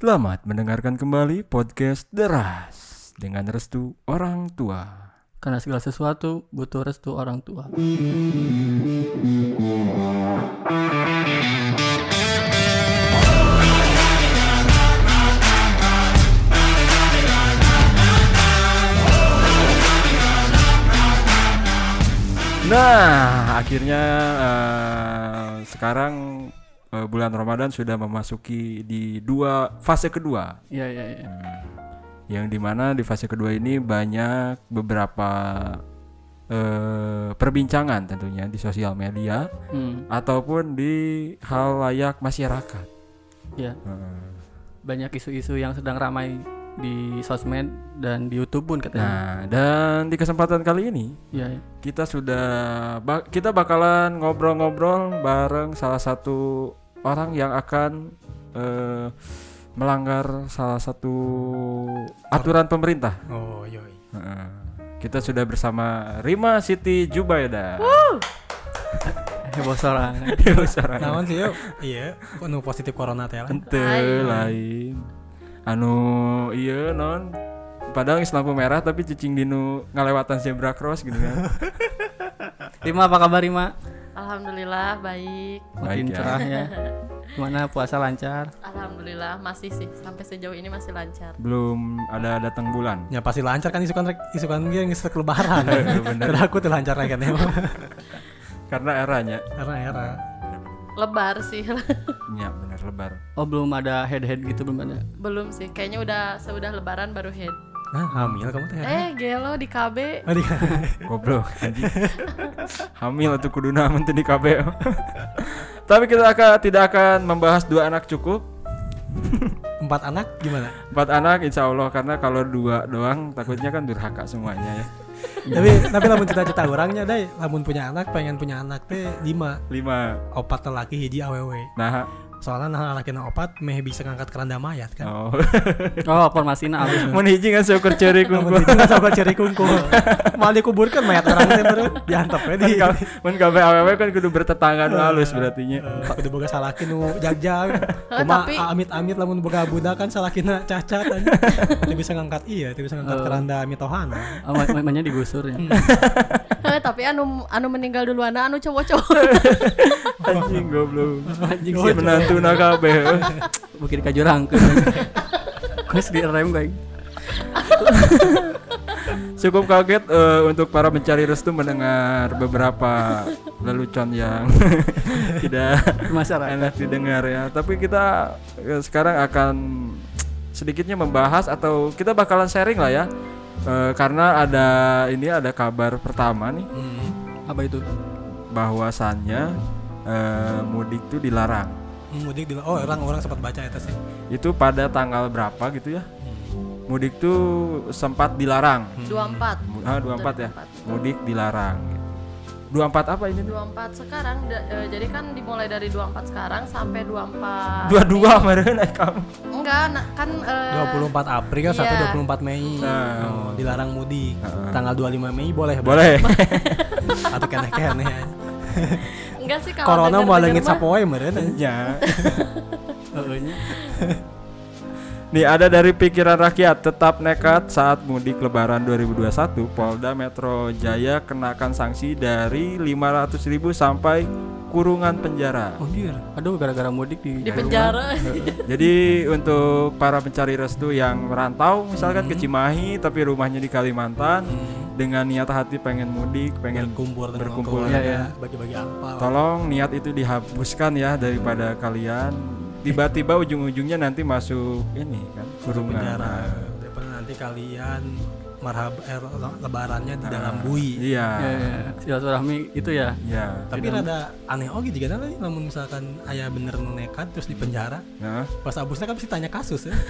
Selamat mendengarkan kembali podcast Deras dengan restu orang tua. Karena segala sesuatu butuh restu orang tua. Nah, akhirnya eh, sekarang eh, bulan Ramadan sudah memasuki di dua fase kedua. Iya iya iya. Yang di mana di fase kedua ini banyak beberapa eh, perbincangan tentunya di sosial media Hmm, ataupun di hal layak masyarakat. iya. Eh, Banyak isu-isu yang sedang ramai di sosmed dan di YouTube pun katanya. Nah, dan di kesempatan kali ini Iya. iya. kita sudah ba- kita bakalan ngobrol-ngobrol bareng salah satu orang yang akan eh, melanggar salah satu aturan pemerintah. Oh yoi. Heeh. kita sudah bersama Rima Siti Jubaida. Heboh seorang. Seorang Naon sih yuk? Iya, kok nu positif corona teh lah. lain. Anu iya non padahal geus lampu merah tapi cicing dinu ngalewatan zebra cross gitu kan. Rima apa kabar Rima? Alhamdulillah baik. Makin Baik ya. cerah ya. Gimana puasa lancar? Alhamdulillah masih sih sampai sejauh ini masih lancar. Belum ada datang bulan. Ya pasti lancar kan isukan isukan dia geus rek lebaran. Bener. Karena aku tuh lancar kan ya. Karena eranya. Karena era. Lebar sih. Ya benar lebar. Oh belum ada head head gitu belum ada. Belum sih. Kayaknya udah sudah lebaran baru head. Nah, hamil kamu teh. Eh, gelo di KB. Adik. Goblok anjing. Hamil atau kuduna aman di KB. Tapi kita akan tidak akan membahas dua anak cukup. Empat anak gimana? Empat anak insya Allah karena kalau dua doang takutnya kan durhaka semuanya ya. Tapi tapi lamun cita-cita orangnya dai, lamun punya anak pengen punya anak teh lima Lima. opat laki hiji awewe. Nah, Soalnya nah laki opat meh bisa ngangkat keranda mayat kan. oh. Oh formasinya alus. Mun hiji kan syukur ceri Lamun kumpul. hiji nggak sabar cari kungkul. Mal dikuburkan mayat orang teh baru diantep we di. Mun kabeh awewe kan kudu bertetangga nu halus berarti nya. Eh, kudu boga salaki nu jagjag. Eh, Cuma tapi- amit-amit lamun boga budak kan salakina cacat aja. Teu bisa ngangkat iya, teu bisa ngangkat Oh. keranda mitohana. Oh, mainnya digusur ya. Eh, tapi anu anu meninggal duluan anu cowok-cowok. Anjing goblok. Anjing Si sih menantu na kabeh. bukit ka jurang ke. Kos di rem kayak. Cukup kaget eh, untuk para pencari restu mendengar beberapa lelucon yang tidak Masyarakat. enak didengar ya. Tapi kita eh, sekarang akan sedikitnya membahas atau kita bakalan sharing lah ya. Eh, karena ada ini ada kabar pertama nih Hmm. Apa itu? bahwasannya eh, mudik itu dilarang. Mudik di Oh, orang-orang sempat baca eta sih. Itu pada tanggal berapa gitu ya? Mudik tuh sempat dilarang. 24. Mu- Ah, 24 ya. 24. Mudik dilarang. Gitu. 24 apa ini? 24 sekarang da- eh, jadi kan dimulai dari 24 sekarang sampai 24 Dua-dua kemarin naik kamu. enggak nah, kan eh, 24 April sampai iya. 24 Mei. Nah. Oh, dilarang mudik. Heeh. Tanggal 25 Mei boleh. Boleh. Atau kene-kene. enggak sih kalau Corona mau mah, sapoe meureun. ya. Heeh nya. Nih ada dari pikiran rakyat tetap nekat saat mudik lebaran 2021 Polda Metro Jaya kenakan sanksi dari 500.000 sampai kurungan penjara. Oh, dia. Aduh gara-gara mudik di di penjara Jadi untuk para pencari restu yang merantau misalkan ke Cimahi tapi rumahnya di Kalimantan dengan niat hati pengen mudik, pengen berkumpul berkumpul. keluarga, Iya, iya. bagi-bagi angpau. Tolong niat itu dihapuskan ya daripada kalian tiba-tiba ujung-ujungnya nanti masuk ini kan kurungan. penjara. Daripada nanti kalian marhab eh, le- lebarannya di dalam bui. Iya. Ya, ya. Silaturahmi itu ya. Iya. Tapi rada aneh oke juga nanti namun misalkan ayah bener nekat terus di penjara Nah, pas abusnya kan mesti tanya kasus ya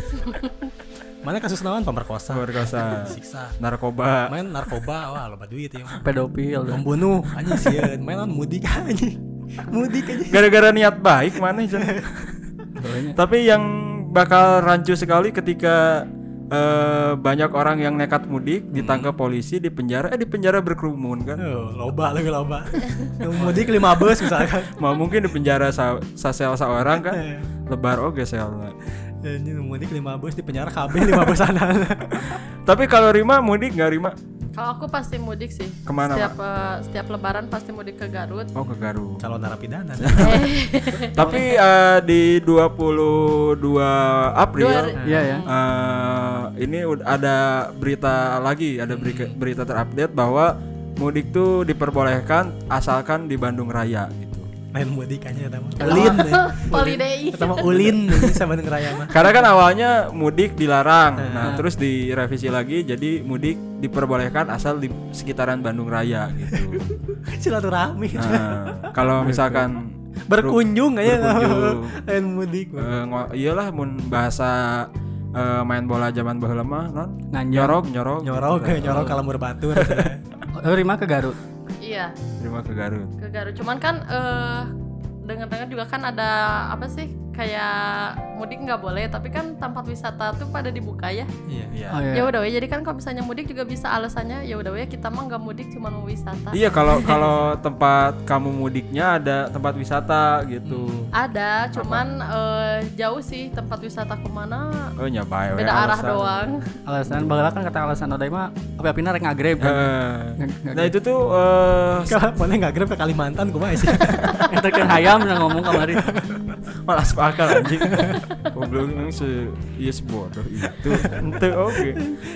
mana kasus naon pemerkosa pemerkosa, siksa narkoba. main narkoba wah loba duit ya Pedofil. membunuh anjing sieun main naon mudik anjing mudik aja Gara-gara niat baik mana Jon? Soalnya Tapi yang bakal rancu sekali ketika eh, banyak orang yang nekat mudik ditangkap polisi di penjara eh di penjara berkerumun kan. Oh, loba lagi loba. Mudik lima bus misalkan. Mau mungkin di penjara sa, seorang kan? Lebar oke sel. Ini mudik lima bus di penjara KB lima bus sana. Tapi kalau Rima mudik nggak Rima? Kalau aku pasti mudik sih. Ke mana, Setiap eh, setiap lebaran pasti mudik ke Garut. Oh ke Garut. Calon narapidana. Tapi eh, di 22 April Dua- Iya ya. eh, ini ada berita lagi, ada berita, berita terupdate bahwa mudik tuh diperbolehkan asalkan di Bandung Raya gitu. Main mudik aja sama. Ulin. Holiday. Sama Ulin bisa Bandung Raya mah. Karena kan awalnya mudik dilarang, nah terus direvisi lagi jadi mudik diperbolehkan asal di sekitaran Bandung Raya gitu. Silaturahmi. Nah, kalau misalkan Berkunjung aja Berkunjung. Main mudik. eh, ngo- iyalah mun bahasa eh, main bola zaman baheula mah non nyorok nyorok Nyorok gitu. nyorok kalau batur. Oh, Rima ke Garut. Iya, terima ke Garut ke Garut. Cuman kan eh dengar-dengar juga kan ada apa sih? Kayak mudik nggak boleh, tapi kan tempat wisata tuh pada dibuka ya. Iya. iya Oh Ya iya. udah we, jadi kan kalau misalnya mudik juga bisa alasannya ya udah we kita mah nggak mudik cuma mau wisata. iya kalau kalau tempat kamu mudiknya ada tempat wisata gitu Ada, cuman eh, jauh sih tempat wisata ke mana oh nyabai beda arah alasan. doang. Alasan baheula kan kata alasan Odai mah apa pindah rek ngagreb kan. Eh, Nge- nge- nah itu tuh eh, Kalau mana nggak grab ke Kalimantan kumaha sih? Eta kan hayam udah ngomong kemarin. malah akal anjing. Goblok memang se iya sebodoh itu. Ente oke.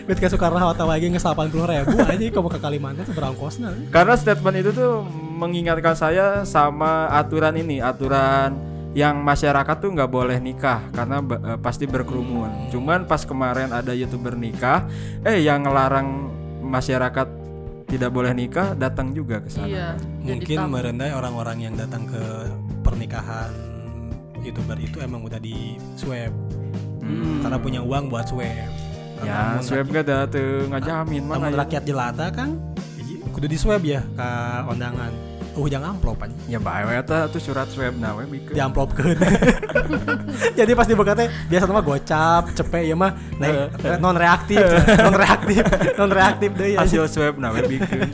Bet ke Soekarno Hatta lagi nge 80 ribu aja kamu ke Kalimantan seberang kosna. karena statement itu tuh mengingatkan saya sama aturan ini aturan yang masyarakat tuh nggak boleh nikah karena eh, pasti berkerumun. Cuman pas kemarin ada youtuber nikah eh yang ngelarang masyarakat tidak boleh nikah datang juga ke sana. Iya. Mungkin merendai orang-orang yang datang ke pernikahan youtuber itu emang udah di swab Hmm. karena punya uang buat swab. ya swab gak ada tuh ngajamin mana Namun ya rakyat jelata kan kudu di swab ya ke undangan. Uh jangan amplop aja. ya bae we eta tuh surat swab nah we bikin Di amplopkeun. Jadi pas dibuka teh biasa mah gocap, cepet ya mah naik non reaktif, non reaktif, non reaktif deh ya. hasil swab nah we bikin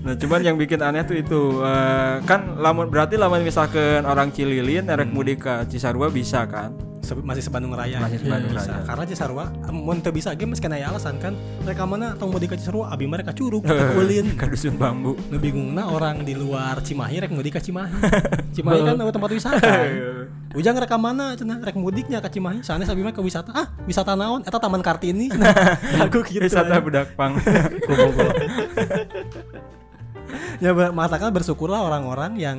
nah cuman yang bikin aneh tuh itu eh, kan lamun berarti lamun misalkan orang Cililin erek mudik ke Cisarua bisa kan masih sebandung raya Masih sebandung bisa. raya. karena Cisarua mun teu bisa ge meski aya alasan kan mereka mana tong mudik ka Cisarua abi mereka curug ke ulin ke dusun bambu. Nu bingungna orang di luar Cimahi rek mudik ka Cimahi. Cimahi kan tempat wisata. Ujang rek ka mana cenah? Rek mudiknya ka Cimahi. Sanes abi mah ke wisata. Ah wisata naon? Eta Taman Kartini. Cenah aku gitu wisata aja. budak pang. Ya matakan bersyukurlah orang-orang yang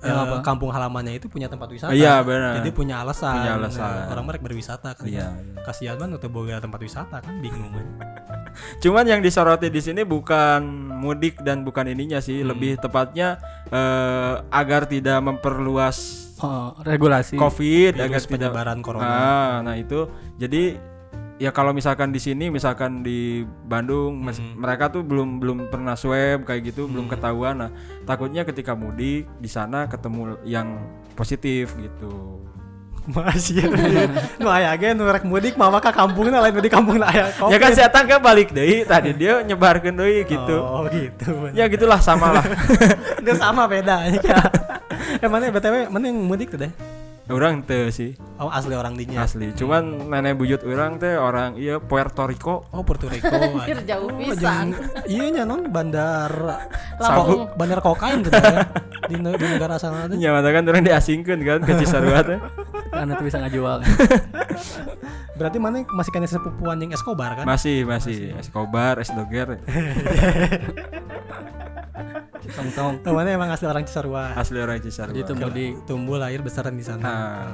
Yang eh, apa? kampung halamannya itu punya tempat wisata Iya, benar. jadi punya alasan Punya alasan. orang mereka berwisata kan Iya, kasihan banget tuh boga tempat wisata kan bingung kan cuman yang disoroti di sini bukan mudik dan bukan ininya sih lebih tepatnya eh, agar tidak memperluas Oh, regulasi. COVID agar Virus tidak penyebaran corona. Nah, nah itu jadi ya kalau misalkan di sini misalkan di Bandung mes- mereka tuh belum belum pernah swab kayak gitu belum ketahuan. Nah takutnya ketika mudik di sana ketemu yang positif gitu. Masih ya nu aya ge nu rek mudik mah ka kampungna lain di kampungna aya ya kan saya tangga balik deh tadi dia nyebarkan deh gitu. Oh gitu ya gitulah sama lah itu sama beda ya eh mana btw mana yang mudik tuh deh orang teh sih. Oh asli orang dinya. Asli. Cuman nenek buyut orang teh orang iya Puerto Rico. Oh Puerto Rico. Anjir, jauh Oh, pisan. jeung- iya nya non bandar. Ko- bandar kokain tuh ya. Di, ne- di negara sana tuh nyamata kan orang diasingkan kan ke Cisarua teh. Karena tuh bisa ngajual. berarti mana masih kena sepupuan yang Escobar kan? Masih masih. Escobar Esdoger Tong-tong. Oh, mana emang asli orang Cisarua asli orang Cisarua Jadi itu mudik. tumbuh lahir besar di sana Ah.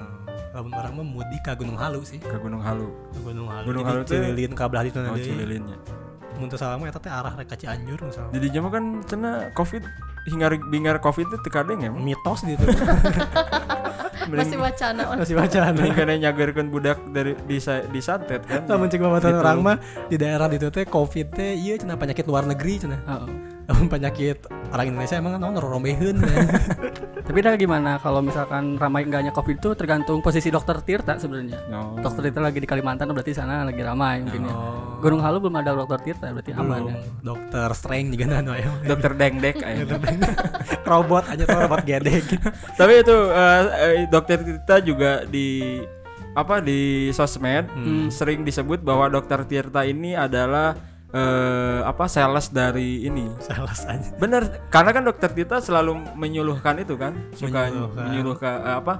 Lamun orang mah mudik ke Gunung Halu sih ke Gunung Halu ke Gunung Halu Gunung Halu teh- Cililin kabelah itu oh nanti Cililinnya mun teu salah mah eta teh arah rek ka Cianjur misalnya jadi jama kan cina covid hingar bingar covid itu tekadeng ya mitos gitu Masih wacana on. masih baca mending kena nyagerkeun budak dari di sa- disantet kan Lamun cek babaturan Gitu. orang mah di daerah itu teh covid teh iya cenah penyakit luar negeri cenah. Oh. Penyakit orang Indonesia emang kan naon rombeheun. Tapi dah gimana kalau misalkan ramai enggaknya COVID itu tergantung posisi dokter Tirta sebenarnya. no. Dokter Tirta lagi di Kalimantan berarti sana lagi ramai mungkin ya. Oh. Gunung Halu belum ada dokter Tirta berarti aman ya. Dokter Strange juga nanu aya. dokter deng dek aya. robot aja tuh robot gedek. tapi itu eh, dokter kita juga di apa di sosmed sering disebut bahwa dokter Tirta ini adalah eh, apa sales dari ini Salah aja. Bener, karena kan dokter Tita selalu menyuluhkan itu kan, suka Menyuluhkan. menyuluhkan eh, apa?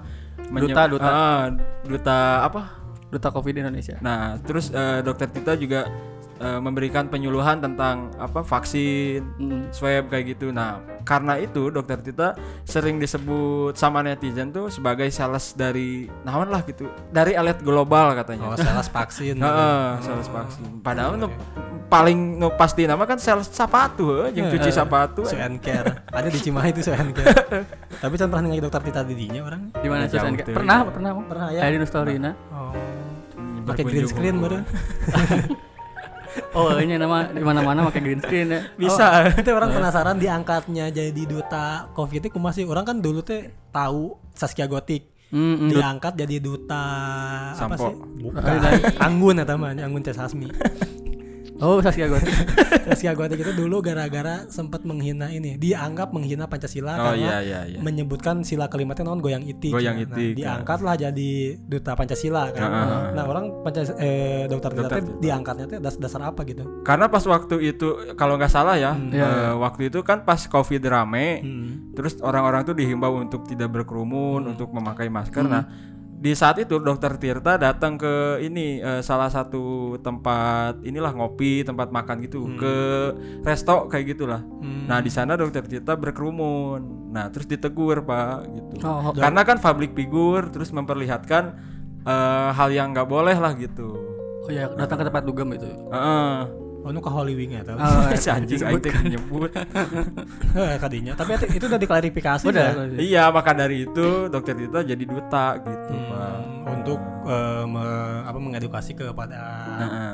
Duta, duta. Ah, duta apa? Duta Covid Indonesia. Nah, terus eh, dokter Tita juga eh, memberikan penyuluhan tentang apa vaksin, Hmm. swab kayak gitu. Nah, karena itu dokter Tita sering disebut sama netizen tuh sebagai sales dari naon lah gitu, dari elit global katanya. Oh, sales vaksin. Heeh, sales vaksin. Padahal nu paling nu pasti nama kan sales sepatu, yang cuci sepatu. So and care. Ada di Cimahi itu so and care. Tapi kan pernah nengok dokter Tita didinya orang. Di mana Susan? tuh. Pernah, pernah. Pernah ya? Kayak di Nostorina. Oh. Pakai green screen baru. Oh, ini nama di mana-mana pakai green screen ya. Bisa. Itu orang penasaran diangkatnya jadi duta Covid itu kumaha sih? Orang kan dulu teh tahu Saskia Gotik. Hmm. diangkat jadi duta apa Sampo. sih? Bukan. Anggun ya teman, Anggun Tes Hasmi. Oh, Saskia Gotik. Saskia Gotik itu dulu gara-gara sempat menghina ini, dianggap menghina Pancasila Oh karena iya iya iya. menyebutkan sila kelimatnya non goyang itik. Goyang Nah, itik, ya. diangkatlah jadi duta Pancasila kan. Heeh. Nah, orang Pancas eh dokter Tita. diangkatnya teh das dasar apa gitu. Karena pas waktu itu kalau nggak salah ya, Hmm. eh, Iya. waktu itu kan pas Covid rame, Hmm. terus orang-orang tuh dihimbau untuk tidak berkerumun, untuk memakai masker. Nah, di saat itu dokter Tirta datang ke ini eh, salah satu tempat inilah ngopi, tempat makan gitu, ke resto kayak gitulah. Hmm. Nah, di sana dokter Tirta berkerumun. Nah, terus ditegur, Pak, gitu. Oh, Karena kan public figure terus memperlihatkan eh, hal yang nggak boleh lah gitu. oh ya, datang ke tempat dugem itu. Heeh. Oh, nu ke Holy Wing ya tahu. Oh, si anjing aing teh nyebut. Eh, kadinya. Tapi itu, udah diklarifikasi Udah. ya. Iya, maka dari itu dokter Tita jadi duta gitu, Pak. Hmm, untuk eh, me- apa mengedukasi kepada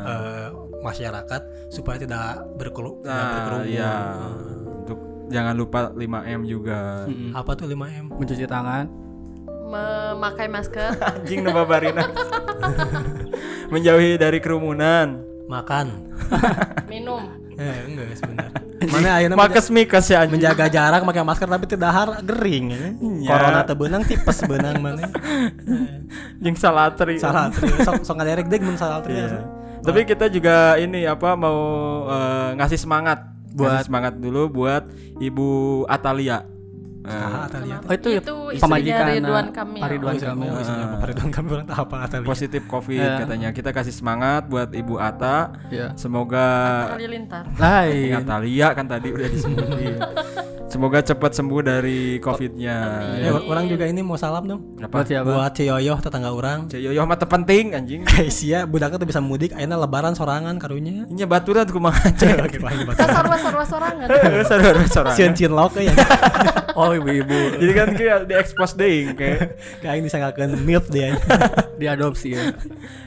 eh, masyarakat supaya tidak berkeru tidak Nah, berkerumun. iya. Hmm. Untuk jangan lupa 5M juga. Mm-mm. Apa tuh 5M? Mencuci tangan. Memakai masker, Anjing nu babarina. Menjauhi dari kerumunan. Makan. minum. eh, enggak sebenarnya. Mana ayeuna Makes mikes ya anjing. menjaga jarak pakai masker tapi tidak dahar gering ya. Corona teu beunang tipes beunang mana. Jeung salatri. Salah tri sok sok ngaderek deug mun salah tri. Iya. Tapi kita juga ini apa mau eh, ngasih semangat buat semangat dulu buat Ibu Atalia. Eh, Ah, Atalia. Oh, itu, Itu pemajikan Ridwan eh, Kamil. Pak Ridwan Oh, Kamil. oh, isinya Pak Ridwan Kamil orang apa Atalia. positif Covid Iya. katanya. Kita kasih semangat buat Ibu Ata. Iya. Semoga Halilintar. Lain. Atalia kan tadi udah disebutin. Semoga cepat sembuh dari Covidnya. Eh, orang juga ini mau salam dong. Apa? Buat siapa? Buat Ciyoyoh tetangga orang. Cek yoyo mah penting anjing. Kayak sia budaknya tuh bisa mudik ayeuna lebaran sorangan karunya. Ini baturan kumaha Kita sarwa-sarwa sorangan. Saudara-saudara. Sieun cinlok ya. Oh, ibu-ibu Jadi kan kayak di expose deing kayak. Kayak ini sangakeun milf dia. diadopsi ya.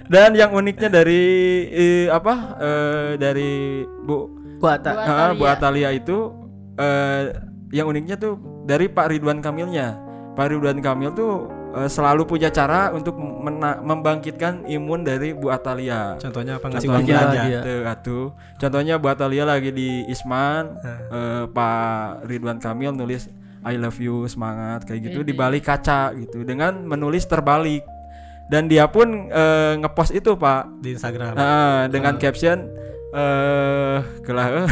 Dan yang uniknya dari eh, apa? eh, dari Bu Bu Ah, Bu Atalia. Atalia itu eh, yang uniknya tuh dari Pak Ridwan Kamilnya. Pak Ridwan Kamil tuh eh, selalu punya cara untuk mena- membangkitkan imun dari Bu Atalia. Contohnya apa ngasih Contohnya ya. gitu, atuh. Contohnya Bu Atalia lagi di Isman, eh, Pak Ridwan Kamil nulis I love you semangat kayak gitu Ini. di balik kaca gitu dengan menulis terbalik. Dan dia pun eh, ngepost itu Pak di Instagram. Ah, dengan caption eh kelah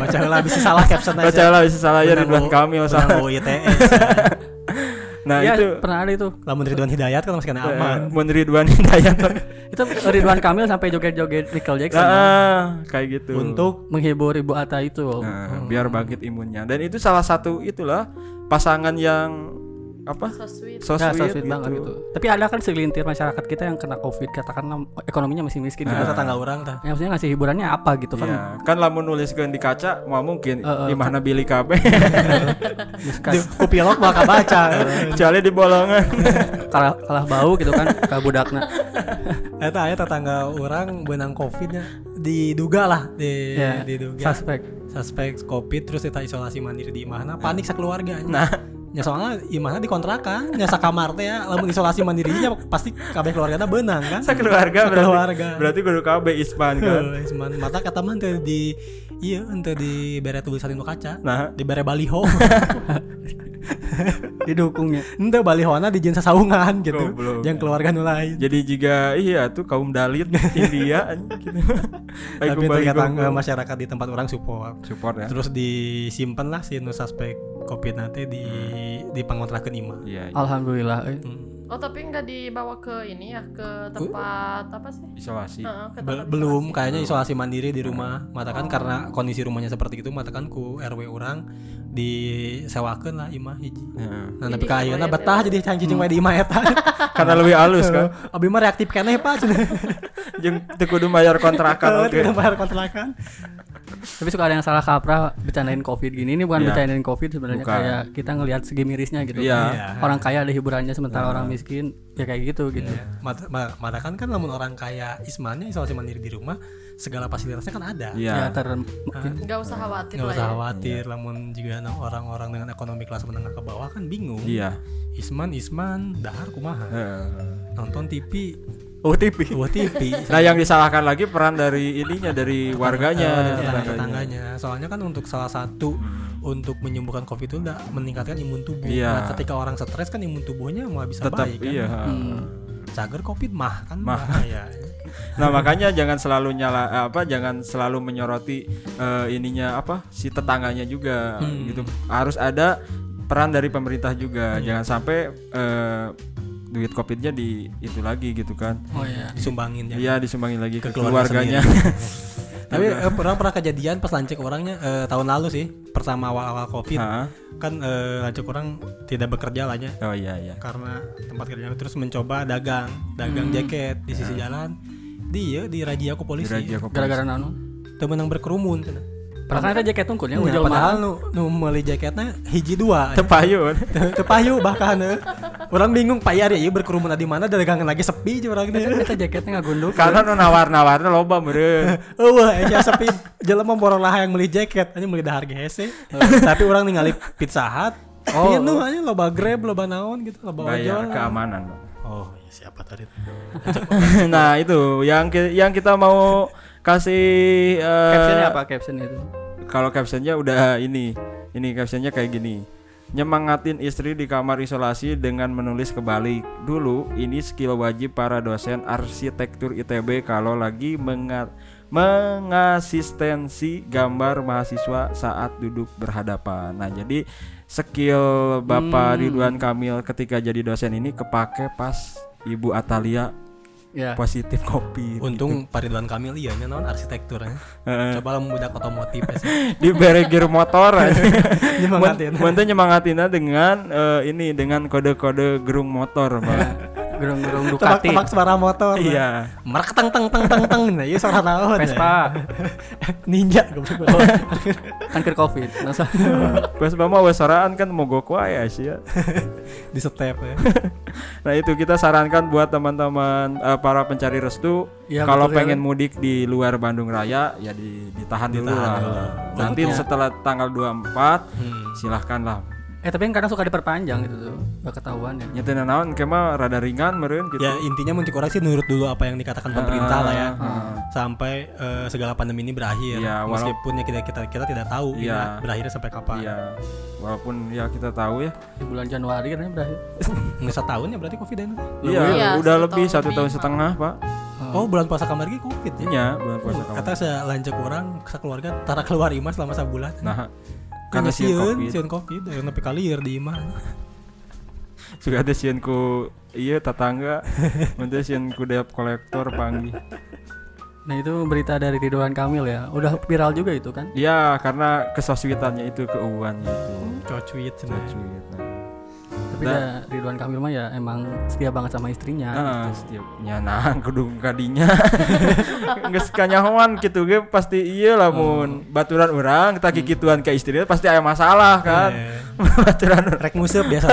Baca heula bisa salah caption aja. baca lah bisa salah ya Ridwan Kamil benang salah. Nah Iya, itu pernah ada itu. Lamun Ridwan Hidayat kan masih kena aman. eh, mun Ridwan Hidayat. Itu Ridwan Kamil sampai joget-joget Michael Jackson. Nah, kayak gitu. Untuk menghibur Ibu Ata itu. Nah, biar bangkit imunnya. Dan itu salah satu itulah pasangan yang apa? So sweet. So Ya, so sweet, sweet gitu. banget gitu. Tapi ada kan segelintir masyarakat kita yang kena covid katakanlah ekonominya masih miskin kita gitu. tetangga orang tah. Ya, maksudnya ngasih hiburannya apa gitu kan? Ya, kan lamun nuliskeun di kaca mau mungkin Eh, eh, di mana Terus Di kupilok mah kabaca. kecuali di bolongan. kalah kalah bau gitu kan ke budakna. Eta aya tetangga orang benang covidnya diduga lah di Ya, diduga suspek. suspek covid terus kita isolasi mandiri di imahna panik sakeluarga Nah, ya soalnya imahna di kontrakan nya sakamar teh ya. Lamun isolasi mandirinya pasti kabeh keluargana benang kan? Keluarga berarti Sakeluarga. berarti. Kudu KB Ispan kan. Cuman mata kata mah teu di iya ente di bere tulisan di kaca Nah, di bere baliho Didukungnya. Ente balihona di jensa saungan gitu. Goblok. Yang keluarga nu lain. Jadi jika iya tuh kaum dalit India gitu. Tapi ternyata eh, masyarakat di tempat orang support. support ya. Terus disimpan lah si nu suspek covid nanti di di pangontrakeun imah. Iya, iya. Alhamdulillah. eh. Hmm. Oh tapi nggak dibawa ke ini ya ke tempat apa sih? isolasi. Ke Be- tempat belum isolasi. kayaknya isolasi mandiri di rumah matakan karena kondisi rumahnya seperti itu matakan ku RW orang disewakeun lah imah hiji Heeh. nah Jadi tapi ka ayeuna RW. betah jadi cangcing wae di imah eta Karena lebih halus kan. abi mah reaktif keneh pak cenah Jeung teu kudu bayar kontrakan oke. tidak bayar kontrakan Tapi suka ada yang salah kaprah bercandain covid gini. Ini bukan Iya. bercandain covid sebenarnya Bukan. kayak kita ngelihat segi mirisnya gitu. Iya. Iya. Orang kaya ada hiburannya sementara orang miskin ya kayak gitu gitu. Mat- ma- matakan kan namun orang kaya ismannya isolasi mandiri di rumah segala fasilitasnya kan ada Iya. Ya ter Nggak usah khawatir nggak usah ya. khawatir namun juga orang-orang dengan ekonomi kelas menengah ke bawah kan bingung Iya. Isman Isman dahar kumaha nonton TV Wah TV Nah, yang disalahkan lagi peran dari ininya dari warganya, Eh, dari tetangganya. tetangganya. Soalnya kan untuk salah satu untuk menyembuhkan COVID itu udah meningkatkan imun tubuh. Iya. Nah, ketika orang stres kan imun tubuhnya mau bisa Tetap baik kan. iya. Hmm. Cager COVID mah kan Mah. bahaya. Nah, makanya jangan selalu nyala eh, apa jangan selalu menyoroti eh, ininya apa si tetangganya juga Hmm. gitu. Harus ada peran dari pemerintah juga. Iya. Jangan sampai eh, duit Covidnya di itu lagi gitu kan. Oh iya. Disumbangin ya. Iya, disumbangin lagi ke, Ke keluarga keluarganya. Tapi eh, pernah pernah kejadian pas lancik orangnya eh, tahun lalu sih, pertama awal-awal COVID. Kan eh, lancik orang tidak bekerja lah ya. Oh iya iya. Karena tempat kerjanya terus mencoba dagang, dagang jaket di sisi jalan. Dia dirajia ku polisi. Diraja kok. Gara-gara nanu. Temen yang berkerumun. Padahal ada jaket tungkulnya Ya, ujul padahal mahal. nu, nu meuli jaketnya hiji dua. Tepayun. Tepayu bahkan eh. Orang bingung payar ya ieu berkerumun di mana dagangan lagi sepi aja orang Kan ini. kita jaketnya nggak gunduk. Karena nu nawar-nawarna loba meureun. Eueuh aya sepi. Jelema borong lah yang beli jaket, hanya beli harga hese. Tapi orang ningali Pizza Hut. Oh, Oh. nu hanya loba Grab, loba naon gitu, loba Bayar ojol. keamanan. Oh, siapa tadi? nah, itu yang ki- yang kita mau kasih eh, Captionnya apa caption itu? Kalau captionnya udah ini, ini captionnya kayak gini. Nyemangatin istri di kamar isolasi dengan menulis kebalik. Dulu ini skill wajib para dosen arsitektur ITB kalau lagi menga- mengasistensi gambar mahasiswa saat duduk berhadapan. Nah, jadi skill Bapak Ridwan Kamil ketika jadi dosen ini kepake pas Ibu Atalia Ya. positif kopi. Untung Pak Ridwan Kamil iya naon arsitekturnya. Coba lah budak otomotif ya di beregir motor aja. Nyemangatin. Mantu nyemangatina dengan eh, ini dengan kode-kode gerung motor, Pak. Gerung-gerung Ducati. Tebak-tebak suara motor. iya. Merak teng teng teng teng teng. Nah, ieu suara naon? ya? Vespa. Ninja goblok. Kan covid. Masa Pas mama wasaraan kan mogok wae sih ya. Di step ya. Nah, itu kita sarankan buat teman-teman eh, para pencari restu Iya, kalau betul pengen mudik di luar Bandung Raya ya di, ditahan, dulu Ditahan lah. dulu. Nanti Untuknya. setelah tanggal 24 Hmm. silahkan lah. Eh tapi kan kadang suka diperpanjang gitu tuh. Gak ketahuan ya. Nyetina naon kema rada ringan meureun gitu. Ya intinya muncul orang sih nurut dulu apa yang dikatakan pemerintah lah ya. Heeh. Sampai eh, segala pandemi ini berakhir. Iya, walau- Meskipun ya kita kita kita tidak tahu Iya. berakhirnya sampai kapan. Iya. Walaupun ya kita tahu ya. Di bulan Januari kan berakhir. Nggak setahun ya berarti covid ini. Iya, Iya, udah satu lebih tahun satu tahun lebih, setengah, Pak. Oh bulan puasa kamar lagi covid ya. Iya, bulan puasa kawan. Kata saya lanjut orang keluarga tara keluar imah selama sebulan. Nah, karena sieun sieun, covid. sieun covid, ya nepi kalieur di imah. Sudah ada sieun ku iya tetangga, mun sieun ku debt kolektor panggih. Nah itu berita dari Ridwan Kamil ya. Udah viral juga itu kan. Iya, karena kesoswitannya itu keuuan gitu. Cocuit. Sweet. Nah. Tapi ya Ridwan Kamil mah ya emang setia banget sama istrinya. Nah, setiapnya nah kudu kadinya. Geus kanyahoan gitu ge pasti iya lah mun baturan urang tak kikituan ke istrinya pasti ada masalah kan. Eh, baturan Rek museup biasa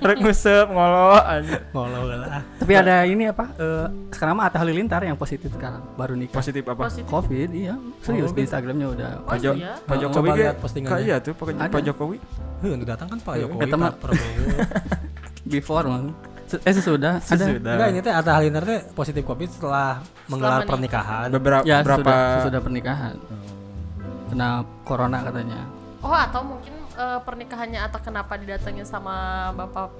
rek nguseup ngolo anjing. Ngolo lah. Tapi ada ini apa? eh, sekarang mah Atta Halilintar yang positif sekarang baru nikah. Positif apa? Positif. Covid iya serius Oh, di Instagramnya udah. Oh, Pak Jo- iya? Pak Oh, Jokowi kayak tuh Pak Jokowi. Heuh, nu datang kan Pak Jokowi, Pak Prabowo. Before. Se- Eh sesudah ada. Sesudah. Enggak, ini teh Atta Halilintar teh positif covid setelah menggelar menikah. pernikahan. beberapa Ya berapa sesudah, sesudah pernikahan. Kena corona katanya. Oh atau mungkin eh, pernikahannya atau kenapa didatengin sama bapak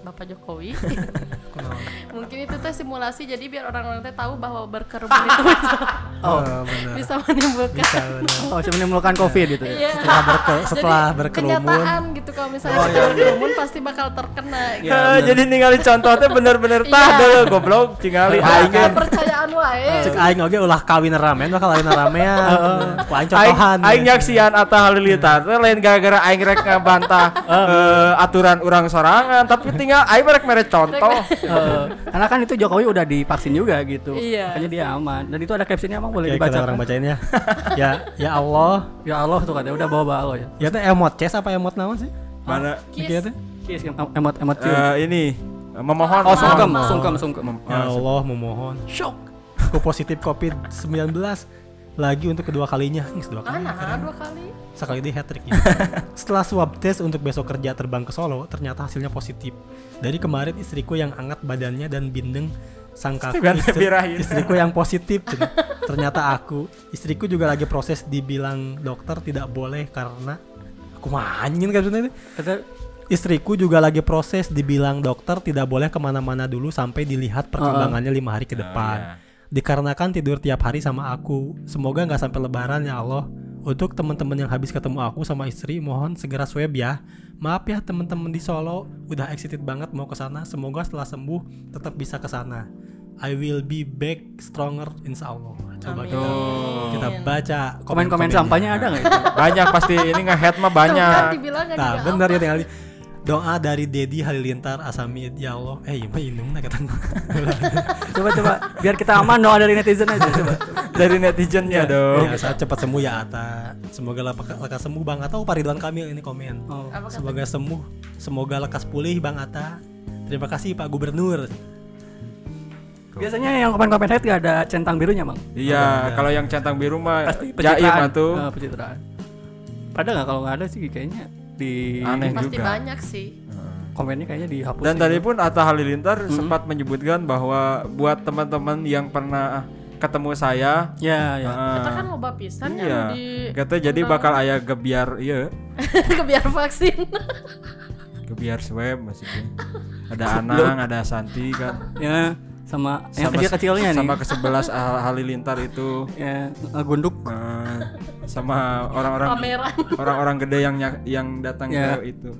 bapak Jokowi mungkin itu teh simulasi jadi biar orang-orang teh tahu bahwa berkerumun itu Oh, benar. bisa menimbulkan Bisa benar. Oh, cuma menimbulkan covid gitu ya. Iya. Setelah berke- setelah Jadi, berkerumun. kenyataan gitu kalau misalnya Oh, kita iya, iya. berkerumun pasti bakal terkena gitu. Ya, jadi ningali contohnya bener-bener tah Iya. deh goblok cingali Ya, aing percayaan wae. Cek aing oge ulah kawin ramen bakal lain ramean. Ku aing Aing, contohan. aing nyaksian Atta Halilintar teh lain gara-gara aing rek ngabantah eh, aturan orang sorangan tapi tinggal aing rek mere contoh Eh, karena kan itu Jokowi udah divaksin juga gitu. Iya. Makanya dia aman. Dan itu ada captionnya emang boleh Ya, dibaca. kita orang kan? bacain ya. ya, ya Allah. Ya Allah tuh katanya udah bawa bawa ya. Ya teh emot ces apa emot naon sih? mana Kiss. Gitu teh. Kiss em- emot emot cium. eh, ini memohon oh, sungkem, sungkem, sungkem. Ya ah, Allah memohon. Shock. Aku positif COVID-19 lagi untuk kedua kalinya. Ini kedua kali. Mana dua kali? Sekali di hat trick ya. Setelah swab test untuk besok kerja terbang ke Solo, ternyata hasilnya positif. Dari kemarin istriku yang anget badannya dan bindeng sangka birahin. istriku yang positif. Ternyata aku, istriku juga lagi proses dibilang dokter tidak boleh karena aku manyin kan sebenarnya. Kata Istriku juga lagi proses dibilang dokter tidak boleh ke mana-mana dulu sampai dilihat perkembangannya lima hari ke depan. Dikarenakan tidur tiap hari sama aku. Semoga nggak sampai lebaran ya Allah. Untuk teman-teman yang habis ketemu aku sama istri, mohon segera swab ya. Maaf ya teman-teman di Solo, udah excited banget mau ke sana. Semoga setelah sembuh tetap bisa ke sana. I will be back stronger insya Allah. Coba kita, kita baca komen-komen sampahnya ada nggak itu? banyak pasti ini nge-head mah Tuh kan banyak kan Nah, benar ya tinggal di- doa dari Dedi Halilintar Asami ya Allah. Eh, iya mah indung nah kata Coba coba biar kita aman doa dari netizen aja coba. dari netizennya dong Ya, saat cepat sembuh ya Ata. Semoga lekas, lekas sembuh Bang Ata. Oh, Pak Ridwan Kamil ini komen. Oh. Semoga sembuh, semoga lekas pulih Bang Ata. Terima kasih Pak Gubernur. Biasanya yang komen-komen head gak ada centang birunya, Bang. iya kalau yang centang biru mah Pasti jaim pencitraan. atuh Eh, pencitraan. Padahal nggak kalau nggak ada sih kayaknya di Aneh Pasti juga. banyak sih. komennya kayaknya dihapus. Dan tadi pun Atta Halilintar sempat menyebutkan bahwa buat teman-teman yang pernah ketemu saya ya ya. Kita kan loba pisan iya. ya di Kata jadi bakal aya gebiar iya kebiar vaksin. gebiar swab maksudnya. Ada Anang, ada Santi kan. Ya sama, yang Sama- kecil-kecilnya nih. Sama ke 11 Halilintar itu ya gunduk. eh, sama orang-orang orang-orang gede yang yang datang Ya. ke itu.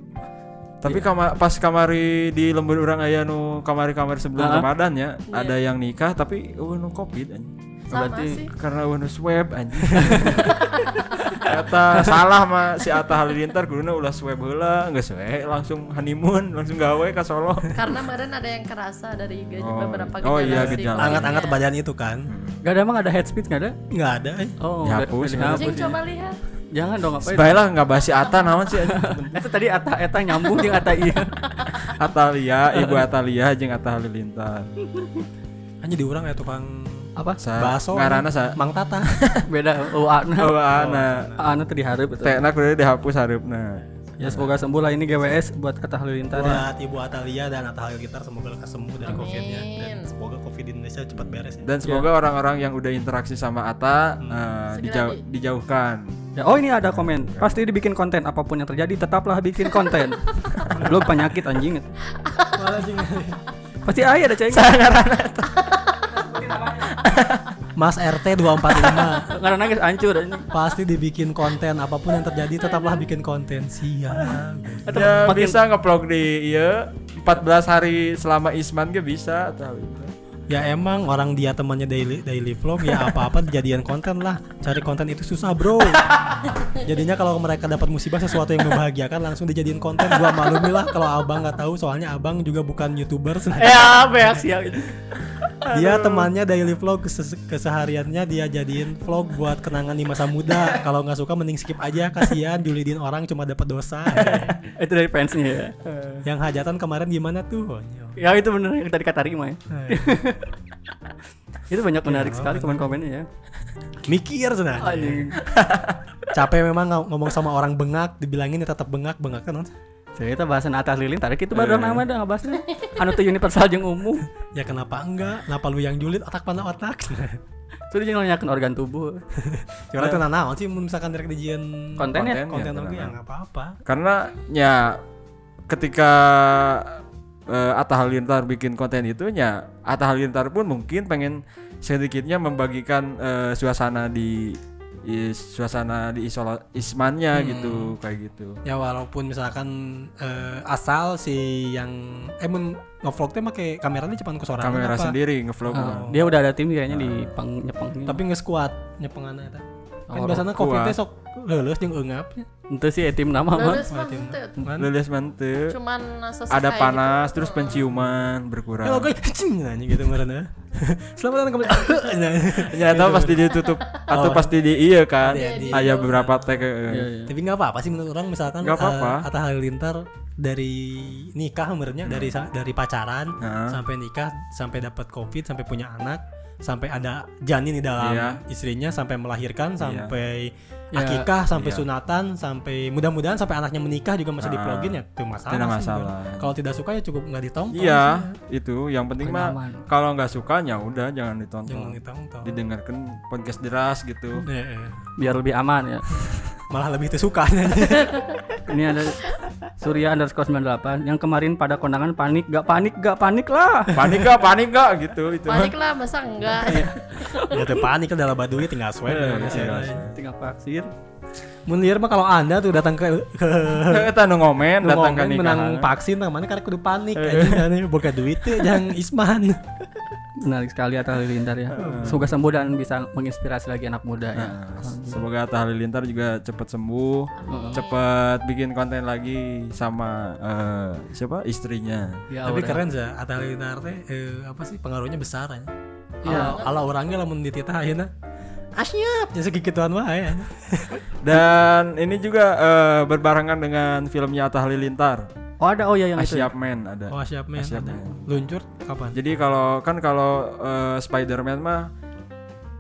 Tapi kama- pas kamari di lembur orang aya nu kamari-kamari sebelum Ah. Ramadan ya, ada yang nikah tapi eueuh nu Covid anjing. Sama Berarti sih. Karena nu swab anjing. Kata salah mah si Atta Halilintar kuduna ulah swab heula, geus we langsung honeymoon, langsung gawe ka Solo. Karena kemarin ada yang kerasa dari gej- Oh, beberapa oh iya, gejala. kliennya. Angat-angat badan itu kan. Gak ada emang ada head speed nggak ada? Nggak ada. Eh. Oh, Dihapus, Cing dihapus ya. coba lihat. Jangan dong ngapain? Baiklah nggak bahas si Atta naon sih anjing. Itu tadi Ata Eta nyambung jeung Ata iya. Atalia, Ibu Atalia jeung Atta Halilintar. Hanya di orang ya tukang Apa? Sa bakso. ngaranna sa Mang Tata. Beda. Oh, Ana. Oh, ana. Ana tadi hareup itu. Tekna kudu dihapus hareupna. Ya semoga sembuh lah ini GWS buat kata Halilintar ya. Buat Ibu Atalia dan Atta Halilintar semoga lekas sembuh dari. COVID-nya dan semoga COVID di Indonesia cepat beres ya. Dan semoga orang-orang yang udah interaksi sama Atta eh, Segera dijau- di- dijauhkan. Ya, oh ini ada komen. Pasti dibikin konten apa pun yang terjadi tetaplah bikin konten. Belum penyakit anjing. Pasti aya ada ceng. Mas RT 245 Karena nangis hancur pasti dibikin konten apa pun yang terjadi tetaplah bikin konten. Siap. Ya makin- bisa ngeplog di iya 14 hari selama Isman ge bisa atau Ya emang orang dia temannya daily daily vlog ya apa-apa dijadian konten lah. Cari konten itu susah, Bro. Jadinya kalau mereka dapat musibah sesuatu yang membahagiakan langsung dijadiin konten. Gua maklumi lah kalau Abang nggak tahu soalnya Abang juga bukan YouTuber. Ya, beak sih. dia temannya daily vlog kes- kesehariannya dia jadiin vlog buat kenangan di masa muda. Kalau nggak suka mending skip aja kasihan julidin orang cuma dapat dosa. itu dari fansnya ya. yang hajatan kemarin gimana tuh? Ya itu bener yang tadi kata Rima ya. Hai. Itu banyak menarik sekali komen-komennya ya. Mikir sudah. Capek memang ng- ngomong sama orang bengak, dibilangin ya tetap bengak, bengak kan? Cerita bahasan atas lilin tarik itu baru nama dah ngebahasnya. Anu tuh universal jeung umum. Ya kenapa enggak? Kenapa lu yang julid otak mana otak? Sudah jadi nanyakan organ tubuh. Cuma itu naon sih misalkan direk dijian Konten ya? konten ya, ya nggak apa-apa. karena ya ketika eh, Atta Halilintar bikin konten itu ya Atta Halilintar pun mungkin pengen sedikitnya membagikan eh, suasana di i- suasana di isola ismannya gitu kayak gitu Ya walaupun misalkan eh, asal si yang eh mun ngevlog teh make kameranya cepat ke sorangan kamera apa? sendiri ngevlog Ah, dia udah ada tim kayaknya di peng nyepeng. Tapi nge squad nyepengan eta. Kan Oh, biasanya kuat. covid teh sok leuleus jeung eungapnya. Itu sih eh, tim nama mah. Lulus mantep cuman ada gitu. panas terus penciuman berkurang Halo guys, cing nanya gitu marana. Selamat datang kembali. Ternyata pasti ditutup atau Oh. pasti di iya kan Iya, ada beberapa tag eh, Iya, iya. Tapi nggak apa-apa sih menurut orang misalkan Nggak apa-apa. eh, Atta Halilintar dari nikah sebenarnya dari sa- dari pacaran Heeh. sampai nikah sampai dapat covid sampai punya anak sampai ada janin di dalam Iya. istrinya sampai melahirkan sampai Ya, akikah sampai iya. sunatan sampai mudah-mudahan sampai anaknya menikah juga masih Ah, diplogin ya itu masalah tidak masalah. kalau tidak suka ya cukup nggak ditonton iya sih, itu yang penting mah kalau nggak suka ya udah jangan ya. ditonton jangan ditonton didengarkan podcast deras gitu Eh, eh. Biar lebih aman ya. malah lebih tersuka Ini ada Surya underscore 98 yang kemarin pada kondangan panik, gak panik, gak panik lah. panik gak panik gak gitu itu panik lah masa enggak? Ya tuh panik dalam baduy tinggal swab Eh, ya, tinggal ya. Tinggal vaksin. Mun liar mah kalau anda tuh datang ke ke kita nu ngomen datang ke ngomongin menang vaksin namanya karena kudu panik anjing boga duit teh jangan isman Menarik sekali Atta Halilintar ya. Semoga sembuh dan bisa menginspirasi lagi anak muda ya. Nah, semoga Atta Halilintar juga cepet sembuh cepet bikin konten lagi sama eh, siapa istrinya Ya, tapi udah. keren sih Atta Halilintar teh eh, apa sih pengaruhnya besar ya Iya. ala orangnya lamun dititah ayeuna asyap jadi segituan wae dan ini juga eh, berbarengan dengan filmnya Atta Halilintar Oh ada oh ya yang itu. ya. Asyap Man ada oh asyap men Asyap ada Man. luncur kapan Jadi kalau kan kalau eh, Spider-Man mah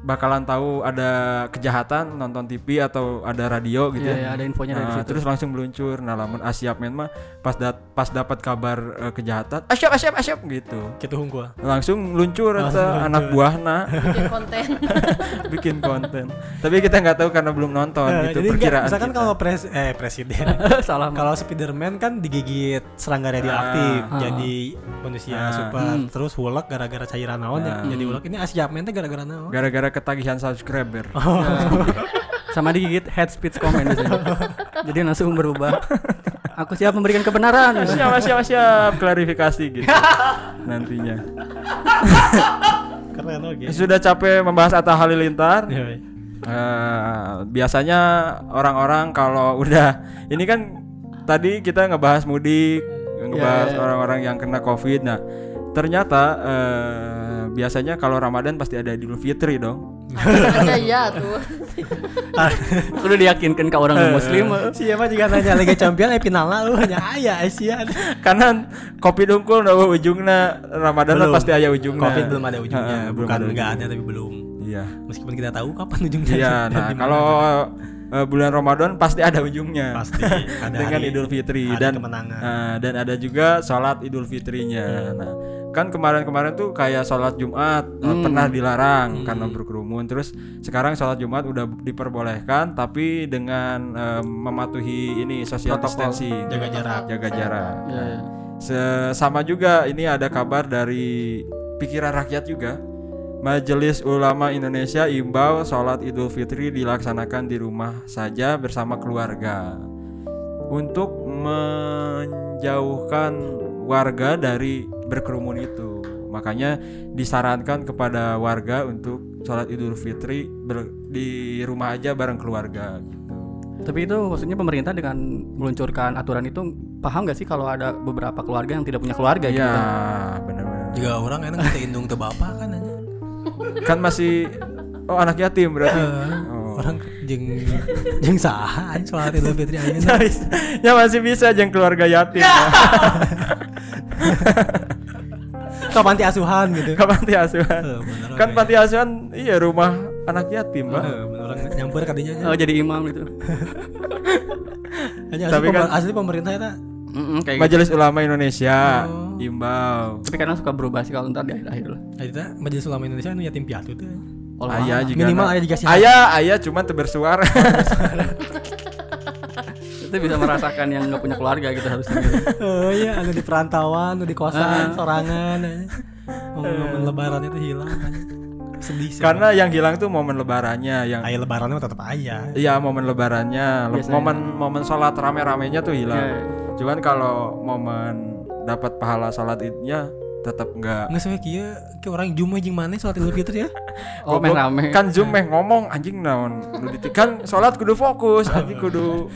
bakalan tahu ada kejahatan nonton TV atau ada radio gitu Iya, ya. iya, ada infonya dari Nah, situ. terus langsung meluncur. Nah, lamun Asyap Man mah pas dat pas dapat kabar eh, kejahatan, Asyap Asyap Asyap gitu. gitu Langsung luncur Langsung eta luncur. anak buahna bikin konten bikin konten. Tapi kita nggak tahu karena belum nonton Nah, gitu jadi enggak, perkiraan. misalkan kita. kalau pres eh presiden Salah. kalau Spiderman kan digigit serangga radioaktif Ah. jadi manusia Ah. super Hmm. terus hulek gara-gara cairan naon ya Ah. jadi hulek ini asyap men teh gara-gara naon gara-gara ketagihan subscriber. Oh. Sama digigit head speech comment biasanya. Jadi langsung berubah. Aku siap memberikan kebenaran. siap siap siap klarifikasi gitu nantinya. keren oke Sudah capek membahas Atta Halilintar. Ya, ya. Eh, biasanya orang-orang kalau udah ini kan tadi kita ngebahas mudik, ngebahas Ya, ya. orang-orang yang kena covid. Nah, ternyata eh, biasanya kalau Ramadan pasti ada Idul Fitri dong. ada ya tuh Udah diyakinkan ke orang muslim. siapa juga nanya Liga Champion eh finalnya lu hanya aya Asian Karena covid unggul nah ujungnya Ramadan Belum. pasti ada ujungnya. Covid belum ada ujungnya belum bukan ada enggak ada tapi belum Iya. meskipun kita tahu kapan ujungnya Iya, nah kalau eh, bulan Ramadan pasti ada ujungnya. pasti ada dengan hari- Idul Fitri hari dan kemenangan nah, dan ada juga sholat Idul Fitrinya. Nah, kan kemarin-kemarin tuh kayak sholat Jumat eh, Hmm. pernah dilarang karena berkerumun. Terus sekarang sholat Jumat udah diperbolehkan tapi dengan eh, mematuhi ini social Protokol. distancing, jaga jarak jaga jarak. Ya, ya. Sama juga ini ada kabar dari pikiran rakyat juga. Majelis Ulama Indonesia imbau sholat Idul Fitri dilaksanakan di rumah saja bersama keluarga untuk menjauhkan warga dari berkerumun itu. Makanya disarankan kepada warga untuk sholat Idul Fitri ber- di rumah aja bareng keluarga gitu. Tapi itu maksudnya pemerintah dengan meluncurkan aturan itu paham gak sih kalau ada beberapa keluarga yang tidak punya keluarga gitu? Iya, benar-benar. juga orang enak kita indung ke bapak kan aja kan masih oh anak yatim berarti oh. orang jeng jeng saha aja sholat idul fitri aja ya masih bisa jeng keluarga yatim ke panti asuhan gitu? Ke panti asuhan Eh, bener, kan panti asuhan iya rumah anak yatim mbak. Eh, bener, orang nyamper kadinya Oh jadi imam gitu. hanya asli, Tapi pemer- kan- asli pemerintah itu Mm-mm, kayak gitu. Majelis Ulama Indonesia Oh. imbau. Tapi kadang suka berubah sih kalau ntar di akhir-akhir lah. kita majelis ulama Indonesia nu yatim piatu tuh. Ayah juga Minimal na- aya dikasih Ayah, ayah cuma teu Itu bisa merasakan yang nggak punya keluarga gitu harusnya. Oh iya, anu di perantauan, anu di kosan, sorangan. eh. Momen-momen lebaran itu hilang. Sedih sih. Karena yang hilang tuh momen lebarannya yang aya lebarannya tetap aya. Iya momen lebarannya, le- Biasanya. momen momen sholat rame-ramenya tuh hilang. Iya. Cuman kalau momen dapat pahala sholat idnya tetap enggak. Nggak sesuai kieu ke orang Jumat jeung mana salat Idul Fitri ya? Oh, main rame. Kan zoom meh ngomong anjing naon. Nu Kan sholat kudu fokus, anjing kudu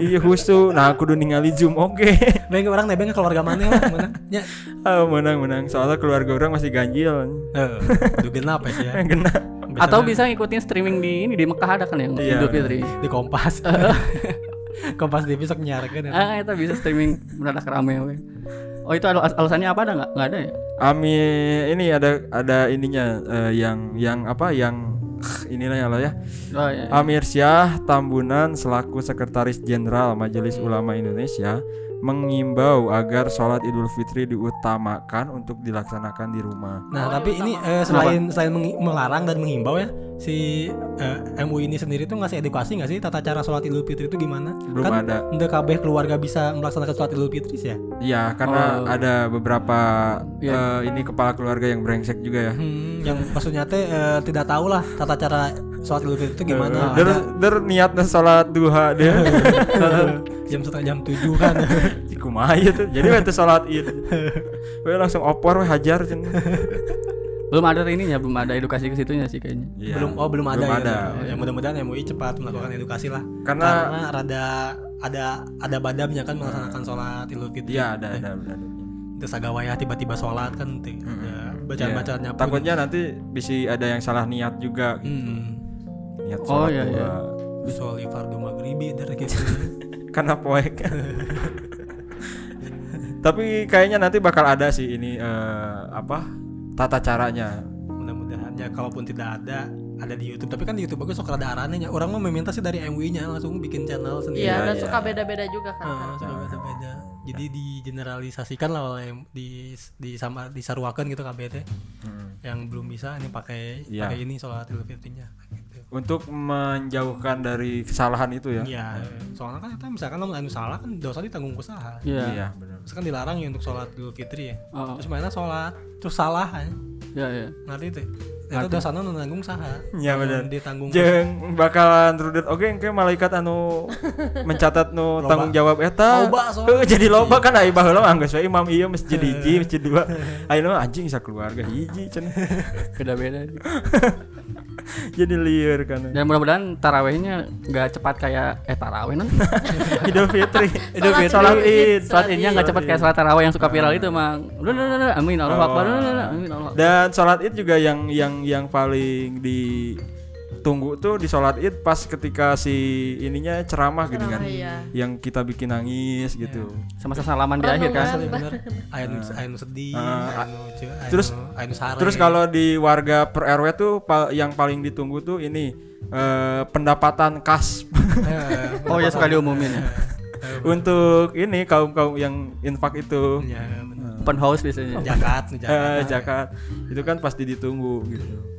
iya husu. Nah kudu ningali zoom oke. Bae orang nebeng keluarga mana lah mana? Ya. Ah menang menang. Soalnya keluarga orang masih ganjil. Heeh. Kudu genap ya. Kena. Atau bisa ngikutin streaming di ini di Mekah ada kan yang Iya. Idul Fitri. di Kompas. Kompas TV sok nyiarkeun ya. Ah, itu bisa streaming mendadak rame we. Oh, itu al- alasannya apa ada nggak? Nggak ada ya? Ami ini ada ada ininya eh, yang yang apa yang inilah ya lah ya. Oh, iya. Amir Syah Tambunan selaku Sekretaris Jenderal Majelis Ulama Indonesia mengimbau agar sholat Idul Fitri diutamakan untuk dilaksanakan di rumah. Nah, tapi ini eh, selain selain mengi- melarang dan menghimbau ya, si eh, MUI ini sendiri tuh ngasih edukasi nggak sih tata cara sholat Idul Fitri itu gimana? Belum kan ada. Untuk kabeh keluarga bisa melaksanakan sholat Idul Fitri sih ya. Iya, karena Oh. ada beberapa Iya. eh, ini kepala keluarga yang brengsek juga ya. Hmm, yang maksudnya teh eh, tidak tahu lah tata cara sholat Idul Fitri itu gimana. Der, der niatnya sholat duha dia. jam setengah jam tujuh kan. Kumaha ieu tuh. Jadi waktu sholat id. We langsung opor we hajar. Belum ada ininya, belum ada edukasi ke situnya sih kayaknya. Iya. belum oh belum ada Belum ya. ada. Ya, mudah-mudahan MUI cepat melakukan edukasi lah. Karena- Karena rada ada ada badabnya kan melaksanakan sholat Idul Fitri. Iya, ada ada ada. Terus agawaya tiba-tiba sholat kan teh. ada bacaan-bacaannya Iya. pun. Takutnya nanti bisa ada yang salah niat juga. Hmm. Niat Oh, sholat iya, duha. iya. Soli fardu maghribi dari gitu. karena poek tapi kayaknya nanti bakal ada sih ini eh, apa tata caranya Mudah-mudahan ya kalaupun tidak ada ada di YouTube. Tapi kan di YouTube bagus sok rada arannya. Orang mah meminta sih dari MUI-nya langsung bikin channel sendiri. Iya, Iya, dan iya. suka beda-beda juga kan. Ah, suka beda-beda. Jadi digeneralisasikan lah oleh di di sama disaruakan gitu KBT. Yang belum bisa ini pakai Iya. pakai ini sholat Idul Fitrinya gitu. Untuk menjauhkan dari kesalahan itu ya Iya, soalnya kan kita misalkan lamun anu salah kan dosa ditanggung usaha. Iya. iya benar Misalkan dilarang ya untuk sholat Idul Fitri ya. Oh, Terus mana sholat, terus salah kan. iya iya. Ngerti teh. Itu dosana nu nanggung saha. Iya, bener. Ditanggung jeng bakalan rudet oke engke malaikat anu mencatat nu Loba. tanggung jawab eta Loba soalnya. Heuh, jadi loba kan ai baheula mah geus we imam ieu masjid hiji masjid dua ayeuna mah anjing isa keluarga hiji cenah Beda-beda. jadi liar kan Dan mudah-mudahan tarawehnya nggak cepat kayak eh taraweh non. Idul Fitri Idul Fitri. sholat id Sholat idnya nggak cepat kayak sholat taraweh yang suka viral Ah. itu mang. Udah udah udah, udah. Amin Allah Akbar. Amin Allah. Dan sholat id juga yang yang yang paling ditunggu tuh di sholat id pas ketika si ininya ceramah gini kan, iya. yang kita bikin nangis gitu. Sama salaman di akhir kan. Aya nu aya nu sedih, Ah, aya terus-. Terus kalau di warga per RW tuh pa- yang paling ditunggu tuh ini eh, pendapatan kas Eh, Oh ya suka diumumin ya. untuk ini kaum kaum yang infak itu ya house biasanya. Jakat, eh, jakat. zakat itu kan pasti ditunggu gitu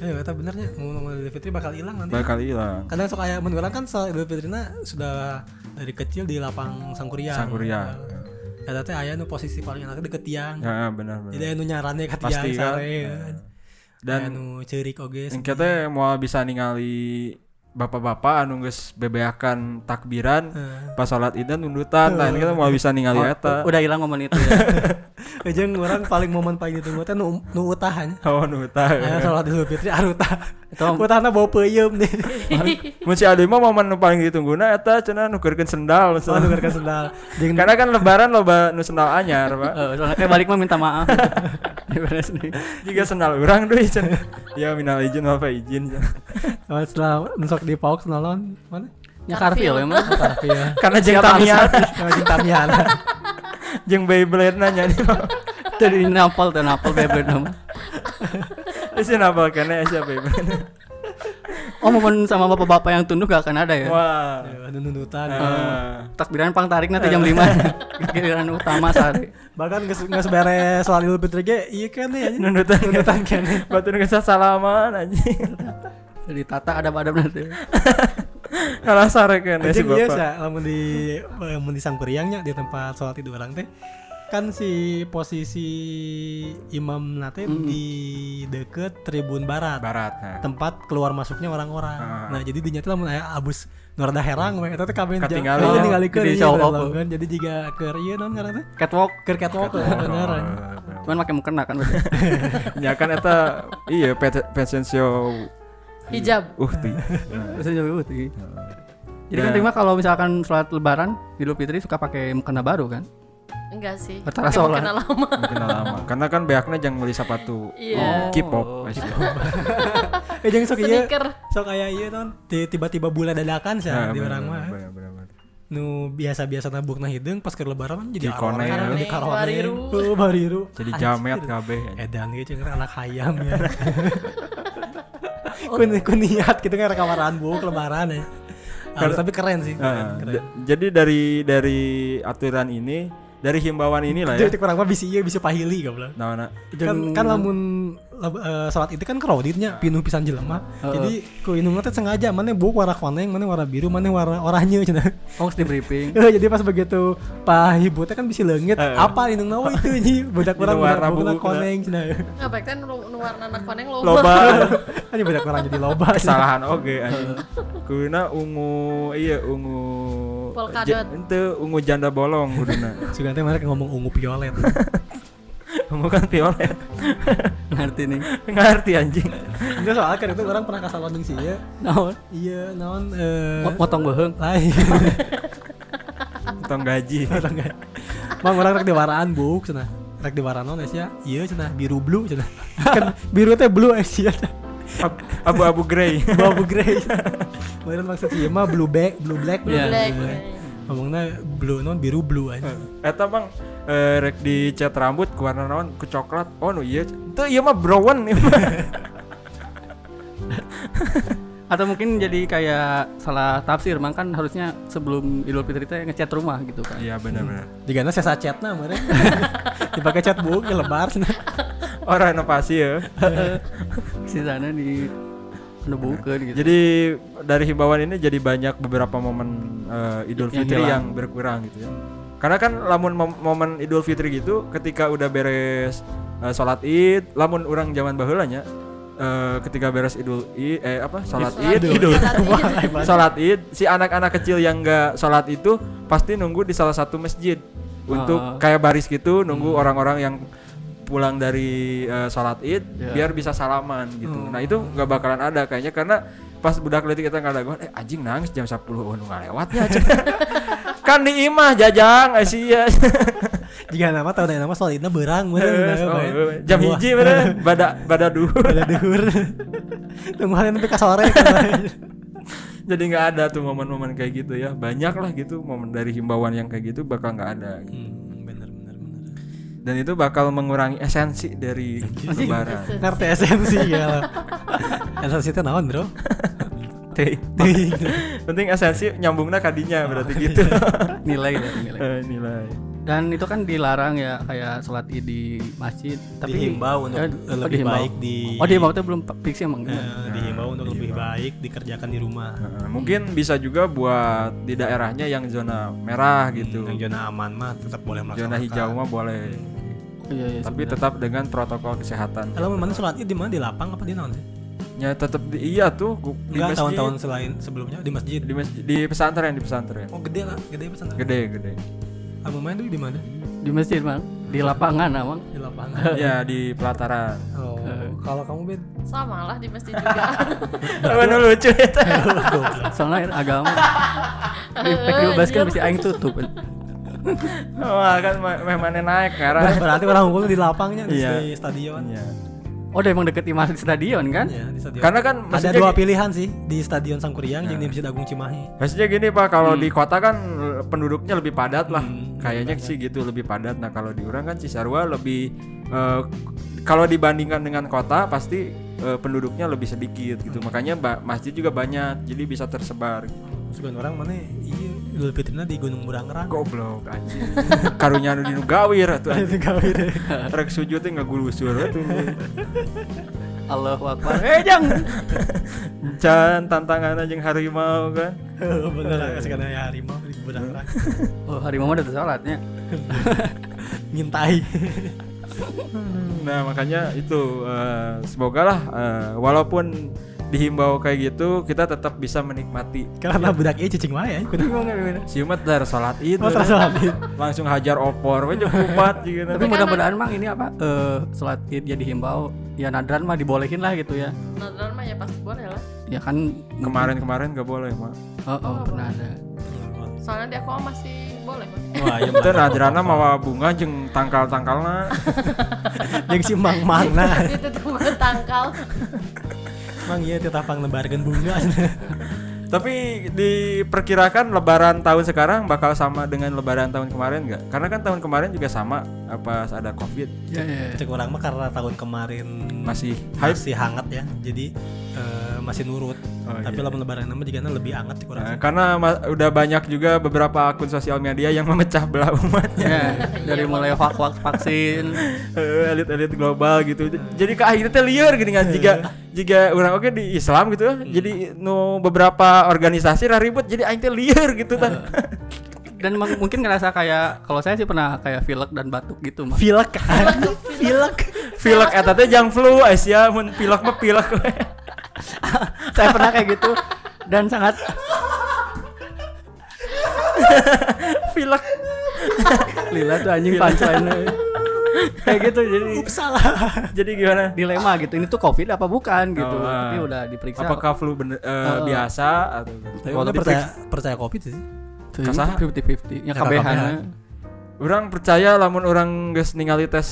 Eh, kata benernya ngomong Idul Fitri bakal hilang nanti. bakal hilang Kadang suka aya mun urang kan sholat Idul Fitrina sudah dari kecil di lapang Sangkuriang. Sangkuriang. Kata teh aya nu posisi paling enak deket tiang. ya benar benar Jadi anu nyarane ka tiang Pasti kan. sare. Dan- Dan anu ceurik oge. yang kita mau bisa ningali bapak-bapak anu geus bebeakan takbiran Heeh. pas sholat id dan nundutan nah ini kita mau bisa ningali eta Udah hilang momen itu ya. Jeung urang paling momen paling ditunggu teh nu nu utahan. oh nutah Aya sholat Idul Fitri aruta. Itu Utahna bau peuyeum nih. mun si Adi mah momen nu paling ditunggu나 eta cenah nukerkeun sendal Oh, nukerkeun sendal. Karena kan lebaran loba nu sendal anyar pak Eh, soalnya kayak balik mah minta maaf. Jika sendal urang deui cenah ya minal izin wal faizin Oh, setelah nusok di pauk nalon mana? Ya Carville emang. Karpia. karena jeung tamiya Sama cinta miana. Jeung Beyblade nanya nih Tadi napal tuh napal Beyblade nama. Isi napal kene sia Beyblade Oh momen sama bapak-bapak yang tunduk gak akan ada ya? Wah. Ya, nuntutan. Ah. Takbiran pang tarik nanti jam 5 Giliran utama sehari Bahkan geus geus beres soal Idul Fitri ge ieu kan ya. anjing. Nunutan Nunutan kan. Batu nggak salaman anjing. Jadi tata adab-adab nanti Kalah sare kan si iya bapak. sa, lamun di lamun di Sangkuriangnya di tempat sholat itu orang teh kan si posisi imam nate di deket tribun barat Barat. nah. tempat keluar masuknya orang-orang Ah. nah jadi dinya teh lamun aya abus nu rada herang we eta teh kabeh oh, ningalikeun Jadi show off. kan jadi jiga keur ieu naon ngaranna teh Catwalk keur catwalk we, bener anjing. Cuman pakai mukena kan. Ya kan eta iya fashion show hijab uhti. Terus juga putih. Jadi kan Ya. terima kalau misalkan sholat lebaran Idul Fitri suka pakai mukena baru kan? enggak sih Pakai sholat. mukena lama Mungkin lama. Karena kan beaknya jangan beli sepatu Iya. K-pop. Masih. eh jeung sok sneaker sok aya ieu naon ti- tiba-tiba bulan dadakan sih Nah, di orang mah nu biasa-biasa nabukna hideung pas ke lebaran jadi Di koneng, arowana, ya. di karoneng Bariru. oh, bariru Jadi jamet kabeh. edan gitu anak hayam ya kun kun niat gitu kan rekamaraan bu lebaran ya Halus, tapi keren sih Ah, keren, jadi dari dari aturan ini, dari himbauan ini lah ya. jadi kurang mah bisa iya bisa pahili goblok Nah, nah. kan kan lamun eh, salat itu kan crowdednya pinuh pisan jelema. Jadi ku inungna teh sengaja mana buk warna koneng mana warna biru mana warna oranye cenah. Oh, di briefing. Jadi pas begitu Pak Hibu teh kan bisa leungit Eh. apa inung nawa itu budak Itu orang budak warna buku, koneng cenah. Nggak baik kan nu warna anak koneng loba. Loba. Ini budak orang jadi loba. Kesalahan oge anjing. Kuna ungu iya ungu Polkadot. ente ungu janda bolong kuduna. Sugan teh mereka ngomong ungu violet ungu kan violet. Ngerti nih. Ngerti anjing. Enggak soalnya kan itu orang pernah kasih londong sih ya Naon? Iya naon eh Mo- Motong beheung. lain Tong gaji. Orang nggak- Mang orang rek dewaraan buk cenah rek dewaraan non ya iya cenah biru blue cenah kan biru teh blue Asia Ab- Abu-abu grey. babu grey Kemudian maksud sih mah blue black blue black blue Iya. black ngomongnya blue non biru blue aja Eta bang eh, rek di cat rambut ke warna naon ke coklat. Oh no iya. Itu iya mah brown mah. Atau mungkin jadi kayak salah tafsir, mang kan harusnya sebelum Idul Fitri teh ngecat rumah gitu kan. Iya benar-benar. jika na saya chatna meureun dipakai chat buk ya lebar Orang inovasi ya. Di sana di bukan gitu. Jadi dari himbauan ini jadi banyak beberapa momen eh, Idul Yang Fitri hilang. yang berkurang gitu ya. Karena kan lamun mom- momen Idul Fitri gitu ketika udah beres eh, sholat Id, lamun orang zaman baheula nya eh, ketika beres Idul Id eh apa sholat Id, Idul sholat Id si anak-anak kecil yang enggak sholat itu pasti nunggu di salah satu masjid untuk Ah. kayak baris gitu nunggu orang-orang yang pulang dari eh, sholat id Ya. biar bisa salaman gitu. Nah itu nggak bakalan ada kayaknya karena pas budak letik kita nggak ada eh anjing nangis jam 10 oh nggak lewatnya kan di imah jajang Asia jika nama tahu nama soal itu berang Oh, bener jam hiji bener. Bada bada duhur. Ada duhur. Tunggu hari ke sore kan. jadi nggak ada tuh momen-momen kayak gitu ya. Banyak lah gitu momen dari himbauan yang kayak gitu bakal nggak ada gitu. Hmm, dan itu bakal mengurangi esensi dari lebaran. Ngerti esensi ya esensi itu naon bro? Teh. penting esensi nyambungnya kadinya berarti gitu. Nilai ya, nilai. Eh, nilai Dan itu kan dilarang ya kayak sholat id di masjid. Tapi Dihimbau untuk Eh, lebih oh, dihimbau. baik di- Oh dihimbau itu belum fix emang. Eh, dihimbau untuk lebih baik dikerjakan di rumah. Nah, mungkin bisa juga buat di daerahnya yang zona merah gitu. yang zona aman mah tetap boleh melaksanakan. Zona hijau mah boleh. Iya iya. tapi tetap dengan protokol kesehatan. Kalau mana sholat id di mana? Di lapang apa di naon sih? Ya tetap di, iya tuh di enggak masjid. tahun-tahun selain sebelumnya di masjid. Di masjid di pesantren di pesantren. Oh gede lah gede pesantren. Gede gede kamu main tuh di mana? Di masjid mang. Di lapangan amang. di lapangan. Ya di pelataran. Oh kalau kamu bed sama lah di masjid juga. Mana lucu itu Soalnya agama. Di dibebas kan bisa aing tutup. Wah kan ma- meh mana naik karena berarti orang hukum di lapangnya di, Iya. di stadion. Iya. Oh, udah emang deket di masjid stadion kan? Iya, di stadion. karena kan ada dua pilihan sih di stadion Sangkuriang dan di Masjid Agung Cimahi. Maksudnya gini pak, kalau di kota kan eh, penduduknya lebih padat lah, Hmm, kayaknya sih gitu lebih padat. Nah kalau di orang kan Cisarua lebih, eh, kalau dibandingkan dengan kota pasti eh, penduduknya lebih sedikit gitu makanya ba- masjid juga banyak jadi bisa tersebar Sebagian orang mana iya Idul Fitrinya di Gunung Burangrang. goblok anjing karunya anu dinu gawir atuh anjing. Itu gawir. rek sujud teh ngagulusur atuh Allahu Akbar. Eh jang. can tantangan jeung harimau kan Bener lah kasih ya harimau di Burangrang. Oh harimau mah udah sholatnya. Ngintai. Nah makanya itu eh, semoga lah eh, walaupun dihimbau kayak gitu kita tetap bisa menikmati. Karena budak ieu cicing wae ya. Kudu Siumat dar salat id. Oh, terasa lagi. langsung hajar opor we jeung kupat gitu. Tapi mudah-mudahan mang ini apa? Eh sholat id ya dihimbau. Ya nadran mah dibolehin lah gitu ya. Nadran mah ya pasti boleh lah. Ya kan Kemarin-kemarin gak boleh mah. Oh, oh pernah ada. Soalnya di aku masih boleh. Mas. Wah, iya Itu mah. nadrana mawa bunga jeung tangkal-tangkalna. Jeung si Mang Mangna. Itu tuh tangkal. Mang ieu teh tapang nebarkeun bunga. Tapi diperkirakan lebaran tahun sekarang bakal sama dengan lebaran tahun kemarin nggak? Karena kan tahun kemarin juga sama apa ada covid Ya ya. Cek orang mah karena tahun kemarin masih hype. masih hangat ya. Jadi eh, masih nurut. Oh, Tapi iya. lamun lebaran nama juga lebih hangat cek orang. Nah, karena ma- udah banyak juga beberapa akun sosial media yang memecah belah umatnya. Ya, dari mulai vak vak vaksin. Eh, elit-elit global gitu. Jadi ke akhirnya teh liar gini kan jika jika orang oke di Islam gitu jadi nu beberapa organisasi lah ribut jadi aing teh liar gitu kan. Dan mungkin ngerasa kayak kalau saya sih pernah kayak pilek dan batuk gitu mah. Pilek kan. Pilek. Pilek eta teh jang flu Asia mun pilek mah pilek saya pernah kayak gitu dan sangat Pilek. lila tuh anjing punchline kayak gitu jadi Salah. Jadi gimana? dilema gitu ini tuh covid apa bukan gitu Oh, ah. tapi udah diperiksa Apakah flu bener eh, Oh. biasa atau Tapi Kalau percaya percaya covid sih? Kasaha? fifty fifty ya kabehan. Orang percaya lamun orang geus ningali tes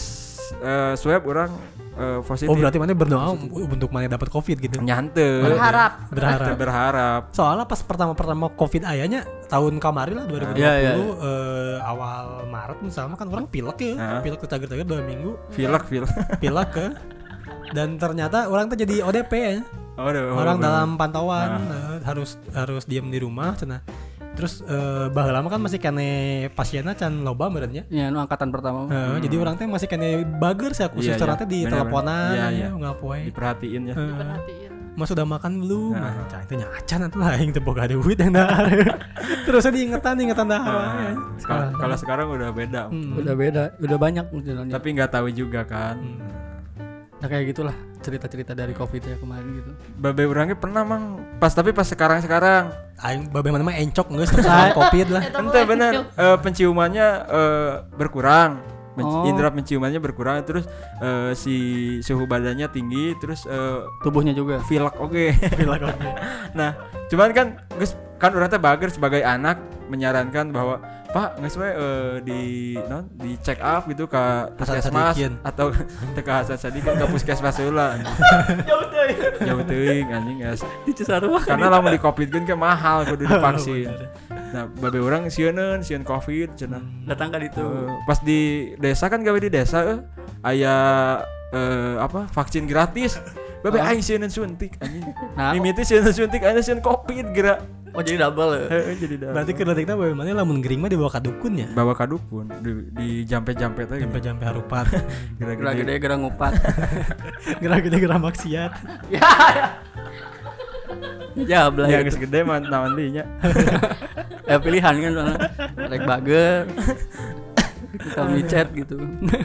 eh, swab orang eh, positif. Oh berarti mana berdoa untuk mana dapat covid gitu. nyante. Berharap. Berharap. berharap. Soalnya pas pertama-pertama covid ayahnya tahun kemarin lah 2020 Iya, iya. eh, awal Maret misalnya kan orang pilek ya, Hah? pilek tagar-tagar dua minggu, Pilek, pilek. pilek ke dan ternyata orang tuh jadi ODP ya. Oh, orang oh, dalam pantauan eh, harus harus diam di rumah cenah. Terus eh bah lama kan masih kene pasiennya can loba merenya. ya nu angkatan pertama Eh, Jadi orang teh masih kene bager sih khusus Iya, iya. ternyata di teleponan. Iya, ya iya. ngapoe. diperhatiin ya. Eh, Perhatiin. Mas sudah makan belum? Nah. Nah, itu nyacan atuh lah yang teu boga duit yang dahar. Terusnya diingetan diingetan dahar. Nah, wae. Kalau kalau sekarang udah beda. Hmm. udah beda udah banyak Tapi nggak tahu juga kan. nah kayak gitulah cerita-cerita dari covid ya kemarin gitu. Babe orangnya pernah mang. Pas tapi pas sekarang sekarang Aing babe mana mah encok geus terus sama covid lah. Ente mah bener. Eh, penciumannya eh, berkurang. Men- Oh. indera penciumannya berkurang. Terus eh, si suhu badannya tinggi terus eh, tubuhnya juga. Pilek oke. Bilang oke. nah cuman kan geus kan orang teh bager sebagai anak menyarankan bahwa pak nggak sesuai eh, di non di check up gitu ke puskesmas atau ke hasan sadikin ke puskesmas heula jauh teuing. Jauh teuing anjing guys. Di Cisarua. Karena lamun di covid kan kayak mahal kudu divaksin. Nah babe orang sieun sieun covid cenah. Datang kan itu Eh, pas di desa kan gawe di desa eh. Aya eh, apa vaksin gratis babe aing sieun suntik anjing. Nah mimiti sieun suntik aing sieun covid geura oh jadi double. Ya Heeh, jadi dah Berarti keur detikna bae mana lamun gering mah dibawa ka dukun ya. bawa ka dukun di, di jampe-jampe teh. Sampai jampe harupat. gerak gede. Gerak ngupat. Gerak gede gerak maksiat. ya belah ya gitu. geus gede mah naon deui nya ya pilihan kan soalnya. Rek bager kita micet gitu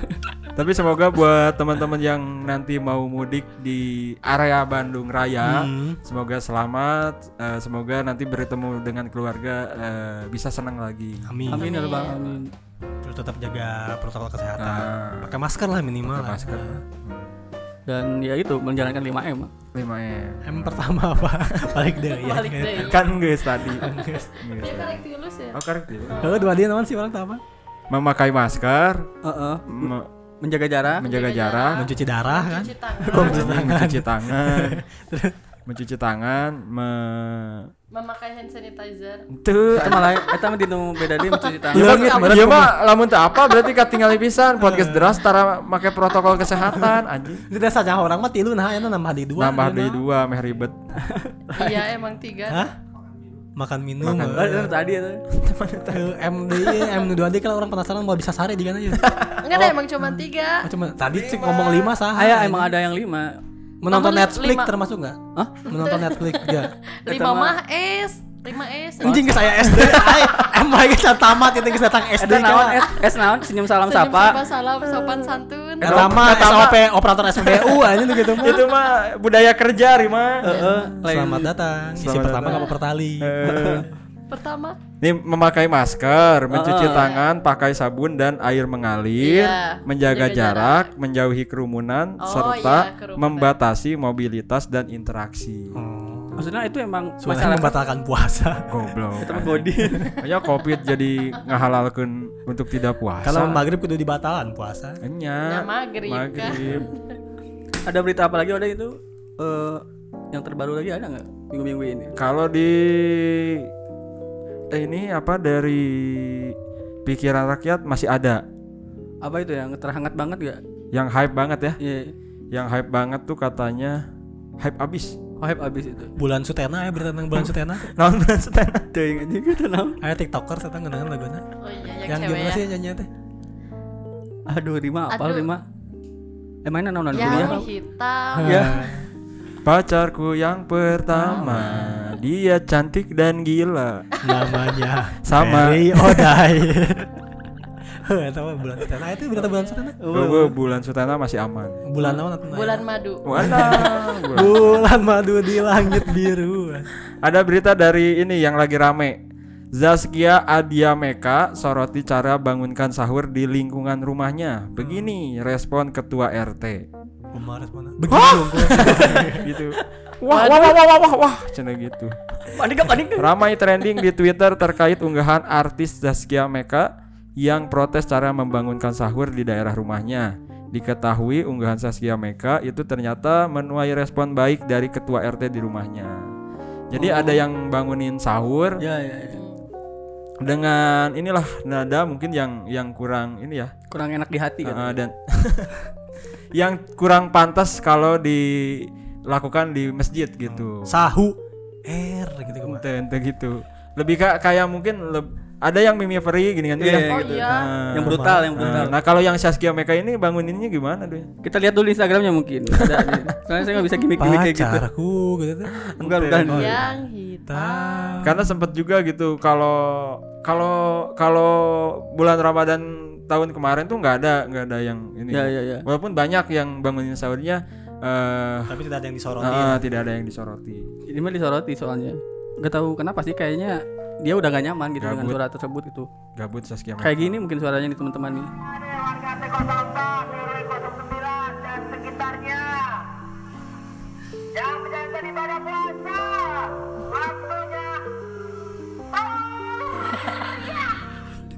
tapi semoga buat teman-teman yang nanti mau mudik di area Bandung Raya Hmm. semoga selamat eh, semoga nanti bertemu dengan keluarga eh, bisa senang lagi Amin. amin ya rabbal alamin Terus tetap jaga protokol kesehatan. Nah. Pakai masker lah minimal. Pakai lah. masker. dan ya itu menjalankan 5 m 5 M M pertama apa? Balik deh ya. Balik deh. kan geus tadi Dia karek tilus ya. oh ya. Kalau dua dia naon sih orang tahu apa? Memakai masker Heeh. me- menjaga jarak menjaga jarak Mencuci darah kan? Cuci tangan. mencuci tangan mencuci tangan me Memakai hand sanitizer. Tuh, Eta malah eta mah dinu beda deui mencuci tangan. Iya Leungit, mah, iya mah lamun teu apa berarti katingali pisan podcast deras tara make protokol kesehatan anjing. Tidak saja orang mah tilu nah enak nambah di dua. Nambah Enak. deui dua meh ribet. iya emang tiga. Hah? Makan minum. Makan. Itu tadi eta. Eh, M dua D kalau orang penasaran mau bisa sare di mana ya. Enggak ada emang cuma tiga. Oh, Cuma tadi sih ngomong lima sah. Aya emang ada yang lima. Menonton Netflix termasuk nggak? Hah? Menonton Netflix enggak? Lima mah S. Lima S. Anjing ke saya SD. Em lagi saya tamat itu geus datang SD naon es, es naon senyum salam Senyum sapa. sapa salam sopan santun. Eta mah SOP operator SPBU anjing tuh gitu mah. Itu mah budaya kerja Rima. Heeh. Selamat datang. Isi Selamat pertama kapal pertali. Eh, Pertama. Ini memakai masker, mencuci tangan, pakai sabun dan air mengalir, Iya, menjaga menjaga jarak, menjauhi kerumunan, Oh, serta iya, kerumunan. membatasi mobilitas dan interaksi. Oh. Maksudnya itu emang Sebenarnya masyarakat membatalkan puasa. Goblok. Eta mah godi. Ya covid jadi ngahalalkeun untuk tidak puasa. Kalau maghrib kudu dibatalan puasa. Enya. Ya, maghrib, kan. Maghrib. Ada berita apa lagi ada itu? Eh yang terbaru lagi ada nggak minggu-minggu ini? Kalau di eh, ini apa dari pikiran rakyat masih ada Apa itu yang terhangat banget gak? yang hype banget ya. Iya. Yang hype banget tuh katanya hype abis. Oh, hype abis itu. Bulan Sutena ya berita tentang bulan Sutena. Naon bulan setengah. Teuing aja gitu naon. Aya TikToker saya ngeunaan laguna. Oh iya Yang yang, cewek gimana ya. sih nyanyi teh? Aduh, Rima apal Aduh. Rima? Eh mainan naonan Yang hitam. Ya. Pacarku yang pertama, dia cantik dan gila. Namanya Sama. Mary Odai. Mah bulan Sutena. Itu berita bulan Sutena. Oh, bulan Sutana masih aman. Bulan atuh? Bulan madu. Mana? Bulan. Bulan madu di langit biru. Ada berita dari ini yang lagi rame. Zaskia Adiameka soroti cara bangunkan sahur di lingkungan rumahnya. Begini respon ketua RT. Kumaha responnya? Begini dong. gitu. Wah, wah, wah, wah, wah, wah, wah, gitu. Panik panik? Ramai trending di Twitter terkait unggahan artis Zaskia Meka yang protes cara membangunkan sahur di daerah rumahnya. Diketahui unggahan Zaskia Meka itu ternyata menuai respon baik dari ketua RT di rumahnya. Jadi ada yang bangunin sahur Ya ya ya. dengan inilah nada mungkin yang yang kurang ini ya Kurang enak di hati kan. uh, dan yang kurang pantas kalau dilakukan di masjid gitu. Sahu R gitu kumaha. Ente, ente gitu. Lebih ka- kayak mungkin leb- ada yang mimiferi gini kan Iya, ya. Oh gitu. iya. Nah, Yang brutal, yang nah, brutal. nah kalau yang Saskia Meka ini banguninnya gimana deh? Kita lihat dulu Instagramnya mungkin. Ada. Soalnya saya nggak bisa gimmick-gimmick kayak gitu. Pacarku gitu tuh. Bukan iya. Yang hitam. Karena sempet juga gitu kalau kalau kalau bulan Ramadan tahun kemarin tuh nggak ada nggak ada yang ini. Ya ya ya. Walaupun banyak yang bangunin sahurnya eh Tapi tidak ada yang disoroti. ah, tidak ada yang disoroti. Ini mah disoroti soalnya. Gak tahu kenapa sih kayaknya dia udah gak nyaman gitu dengan Gabut. suara tersebut itu. Gabut Saskia. Kayak gini mungkin suaranya nih teman-teman nih. warga T04, RW 09 dan sekitarnya yang menjalankan ibadah puasa waktunya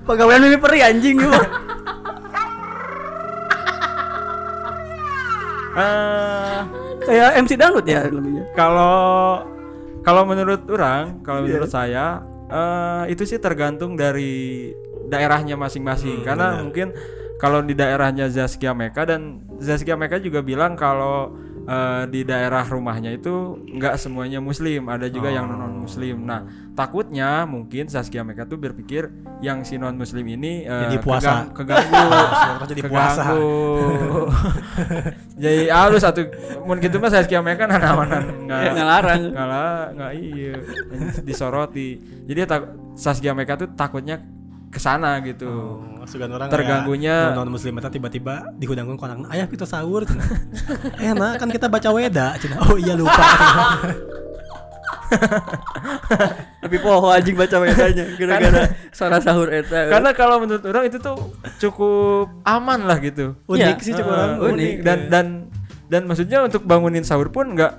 Pegawaian ini peri anjing gitu. Eh, Kayak MC dangdut ya lebihnya. kalau kalau menurut orang, kalau Iya. menurut saya eh itu sih tergantung dari daerahnya masing-masing. Hmm, Karena mungkin kalau di daerahnya Zaskia Meka dan Zaskia Meka juga bilang kalau eh, di daerah rumahnya itu nggak semuanya Muslim, ada juga yang Oh. non Muslim. Nah takutnya mungkin Zaskia Meka tuh berpikir yang si non Muslim ini eh, Jadi puasa. kegang- keganggu, jadi puasa. keganggu. jadi halus satu mun gitu mah Zaskia Meka nanawanan nggak Ngelarang. nggak nggak iya disoroti jadi tak Saskia Meka tuh takutnya ke sana gitu Oh, orang Terganggunya- non muslim eta tiba-tiba dihudangkeun ku anakna ayah kita sahur. Enak kan kita baca weda cenah. Oh iya lupa. Lebih poho anjing baca bedanya gara-gara suara sahur eta. karena kalau menurut orang itu tuh cukup aman lah gitu Unik Iya, sih cukup Eh, orang. unik. unik dan dan dan maksudnya untuk bangunin sahur pun nggak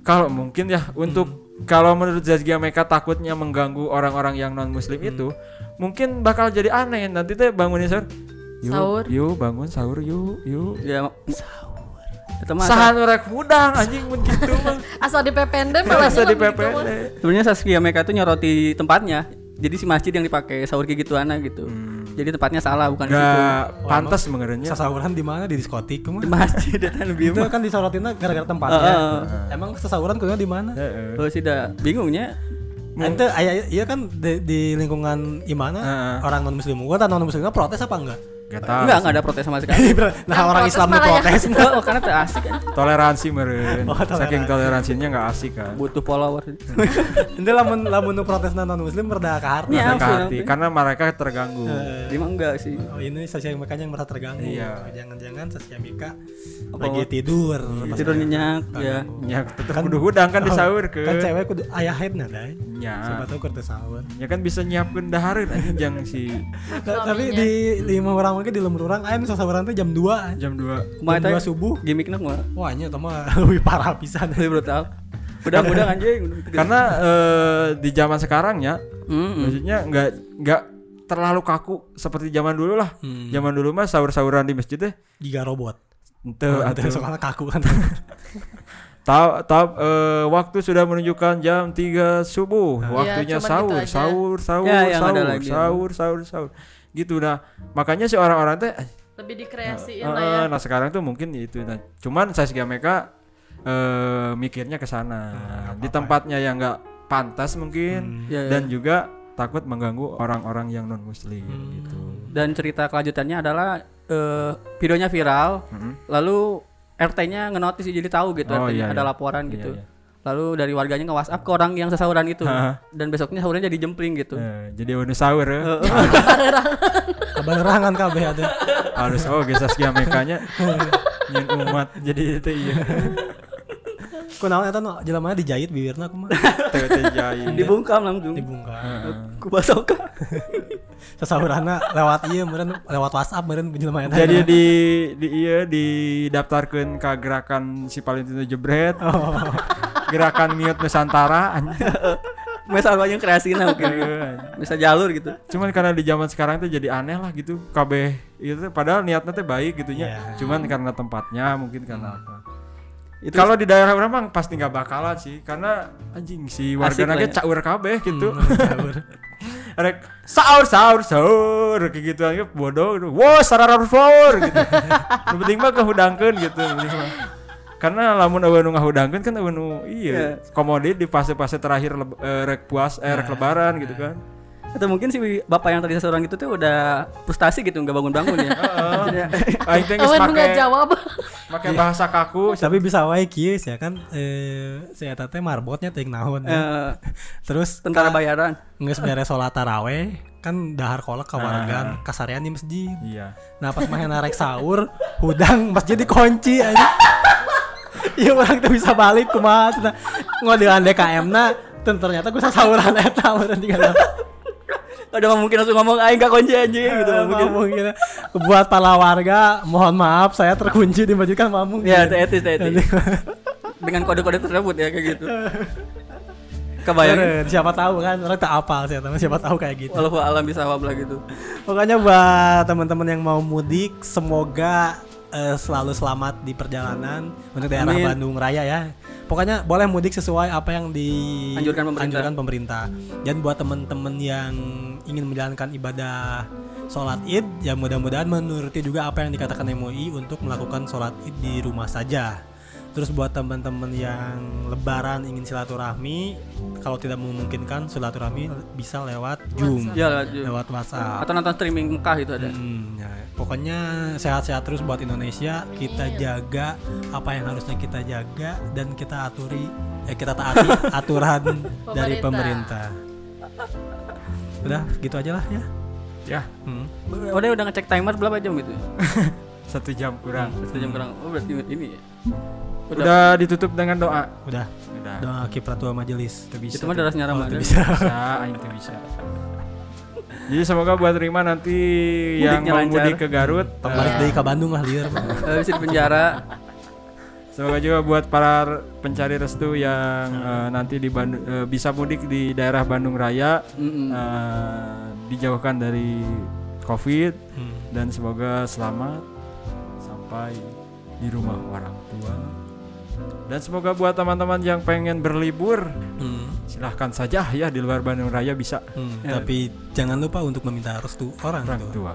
kalau mungkin ya untuk kalau menurut Zaskia Meka takutnya mengganggu orang-orang yang non muslim itu mungkin bakal jadi aneh nanti teh bangunin sahur yuk Sahur. yuk bangun sahur yuk yuk ya mah Sahan rek hudang anjing mun gitu mah. Asal di PPND malah Masa di begitu PPD. mah. sebenarnya Saskia Meka tuh nyoroti tempatnya. Jadi si masjid yang dipakai sahur kayak gituan gitu. Jadi tempatnya salah bukan di situ. Gak pantas mengerenya. Sasawuran di mana di diskotik Di ke mana? masjid itu lebih Itu kan disorotinnya gara-gara tempatnya. Emang sasawuran kuliah di mana? Heeh. Oh sih dah bingungnya. Ente aya iya kan di, di lingkungan imana Heeh. orang non muslim gua non muslimnya protes apa enggak? Gak tahu. Enggak, enggak ada protes sama sekali. nah orang protes Islam ya. protes. oh, karena tuh asik kan. Toleransi meren. Oh, toleransi. Saking toleransinya nggak asik kan. Butuh follower. Ente lamun lamun protes non muslim berda ka harta. Iya. Langsung, hati. Karena mereka terganggu. Dia mah enggak sih. Oh ini sosial mekanya yang merasa terganggu. Iya. Jangan-jangan sosial Apa? lagi tidur. Tidur nyenyak ya. Ya tetep kudu hudang kan disaur ke. Kan cewek kudu ayah headnya dai. Ya. Siapa tahu kerja sahur. Ya kan bisa nyiapkeun dahareun anjing jangan si Nah, tapi di lima orang lagi di lemur orang ayo sasaran teh jam 2 jam 2 Kumaha Jam teh? dua subuh. Gimikna kumaha? Wah nya mah lebih parah pisan. Lebih brutal. Mudah-mudahan anjing. Karena eh, di zaman sekarang ya, maksudnya nggak nggak terlalu kaku seperti zaman dulu lah. Hmm. Zaman dulu mah sahur-sahuran di masjid teh Giga robot. ente Oh, ente soalnya kaku kan. Tahu tahu eh, waktu sudah menunjukkan jam 3 subuh. Iya, Waktunya cuman sahur, gitu sahur, sahur, Ya, yang ada sahur, lagi. sahur, sahur, sahur. Gitu nah. Makanya si orang-orang teh eh, Lebih dikreasiin eh, lah ya. nah sekarang tuh mungkin itu nah. Cuman saya mereka eh mikirnya ke sana. di tempatnya yang nggak pantas mungkin Ya, ya. dan juga takut mengganggu orang-orang yang non muslim gitu. Dan cerita kelanjutannya adalah eh, videonya viral, Mhm. lalu RT-nya ngenotis jadi tahu gitu, Oh, RT-nya iya, ada iya. laporan Iya, gitu. iya. Lalu dari warganya nge WhatsApp ke orang yang sesahuran itu, Hah. dan besoknya sahurnya jadi jempling gitu. Eh, jadi udah sahur ya. Kebanerangan kabeh ada. Harus oh gesas mekanya yang umat jadi itu iya. Kunaon eta nu jelamanya dijahit bibirna kumaha? Teu teh jahit. Dibungkam langsung. Dibungkam. Ku basoka. Sasahuranna lewat ieu meureun lewat WhatsApp meureun penjelmaan eta. Jadi di di iya didaftarkeun ke gerakan si Valentino Jebret. Gerakan Miut Nusantara. Misal banyak kreasinya mungkin. Bisa jalur gitu. Cuman karena di zaman sekarang tuh jadi aneh lah gitu. KB itu padahal niatnya tuh baik gitu ya. Iya. Cuman karena tempatnya mungkin karena apa. Itu Kalau di daerah orang mah pasti nggak bakalan sih karena anjing si warga nage ya. caur kabeh gitu. Sahur. Rek sahur sahur sahur kayak gitu aja bodoh gitu. Wow sarara sahur gitu. Penting mah kehudangkeun gitu nu penting mah. Karena lamun eueuh nu ngahudangkeun kan eueuh nu iya komodit di fase-fase terakhir leb- eh, rek puas eh rek lebaran gitu kan. atau mungkin si bapak yang tadi seseorang itu tuh udah frustasi gitu nggak bangun-bangun ya. Maksudnya, Aing teh geus make jawab. make bahasa kaku. Tapi bisa wae kieu ya kan eh si eta teh marbotnya teuing naon. eh, Terus tentara ka- bayaran. Nges beres sholat taraweh kan dahar kolak Ah. kawargan kasarean di masjid. Iya. Nah pas main narek sahur, hudang masjid dikunci aja. Iya orang tuh bisa balik kumaha cenah. Ngodelan DKM na ternyata gue sahuran eta orang tinggal Udah nggak mungkin langsung ngomong aing gak kunci anjing gitu. nggak mungkin. gitu. Buat para warga, mohon maaf saya terkunci di masjid kan mamung. Ya, itu etis, etis. Dengan kode-kode tersebut ya kayak gitu. Kebayang. Siapa tahu kan orang tak apal sih teman siapa tahu kayak gitu. Walau alam bisa wablah gitu. Pokoknya buat teman-teman yang mau mudik semoga eh, selalu selamat di perjalanan untuk daerah Amin. Bandung Raya ya. Pokoknya boleh mudik sesuai apa yang Anjurkan pemerintah. dianjurkan pemerintah. Dan buat teman-teman yang ingin menjalankan ibadah sholat id, ya mudah-mudahan menuruti juga apa yang dikatakan MUI untuk melakukan sholat id di rumah saja. Terus buat teman-teman yang lebaran ingin silaturahmi, kalau tidak memungkinkan silaturahmi bisa lewat Zoom, Ya lewat Zoom. lewat WhatsApp. Atau nonton streaming Mekah itu ada. Hmm, ya, pokoknya sehat-sehat terus buat Indonesia. Kita jaga apa yang harusnya kita jaga dan kita aturi, eh kita taati aturan dari pemerintah. Udah, gitu aja lah ya. Ya, Hmm. Udah udah ngecek timer berapa jam gitu? satu jam kurang. Satu jam kurang. Oh berarti ini ya. Udah ditutup dengan doa. Udah, Udah. doa kipratua majelis. Itu bisa. Itu mah darahnya Ramadan. bisa. bisa, aing tuh bisa. Jadi semoga buat Rima nanti yang Mudiknya mau lancar. mudik ke Garut balik dari ke Bandung lah liar. Eh, bisa di penjara. Semoga juga buat para pencari restu yang eh, nanti di Bandung eh, bisa mudik di daerah Bandung Raya Mm-mm. eh, dijauhkan dari Covid Hmm. dan semoga selamat sampai di rumah orang tua. Dan semoga buat teman-teman yang pengen berlibur, Hmm. silahkan saja ya di luar Bandung Raya bisa Hmm, Ya. Tapi jangan lupa untuk meminta restu orang, orang tua. tua.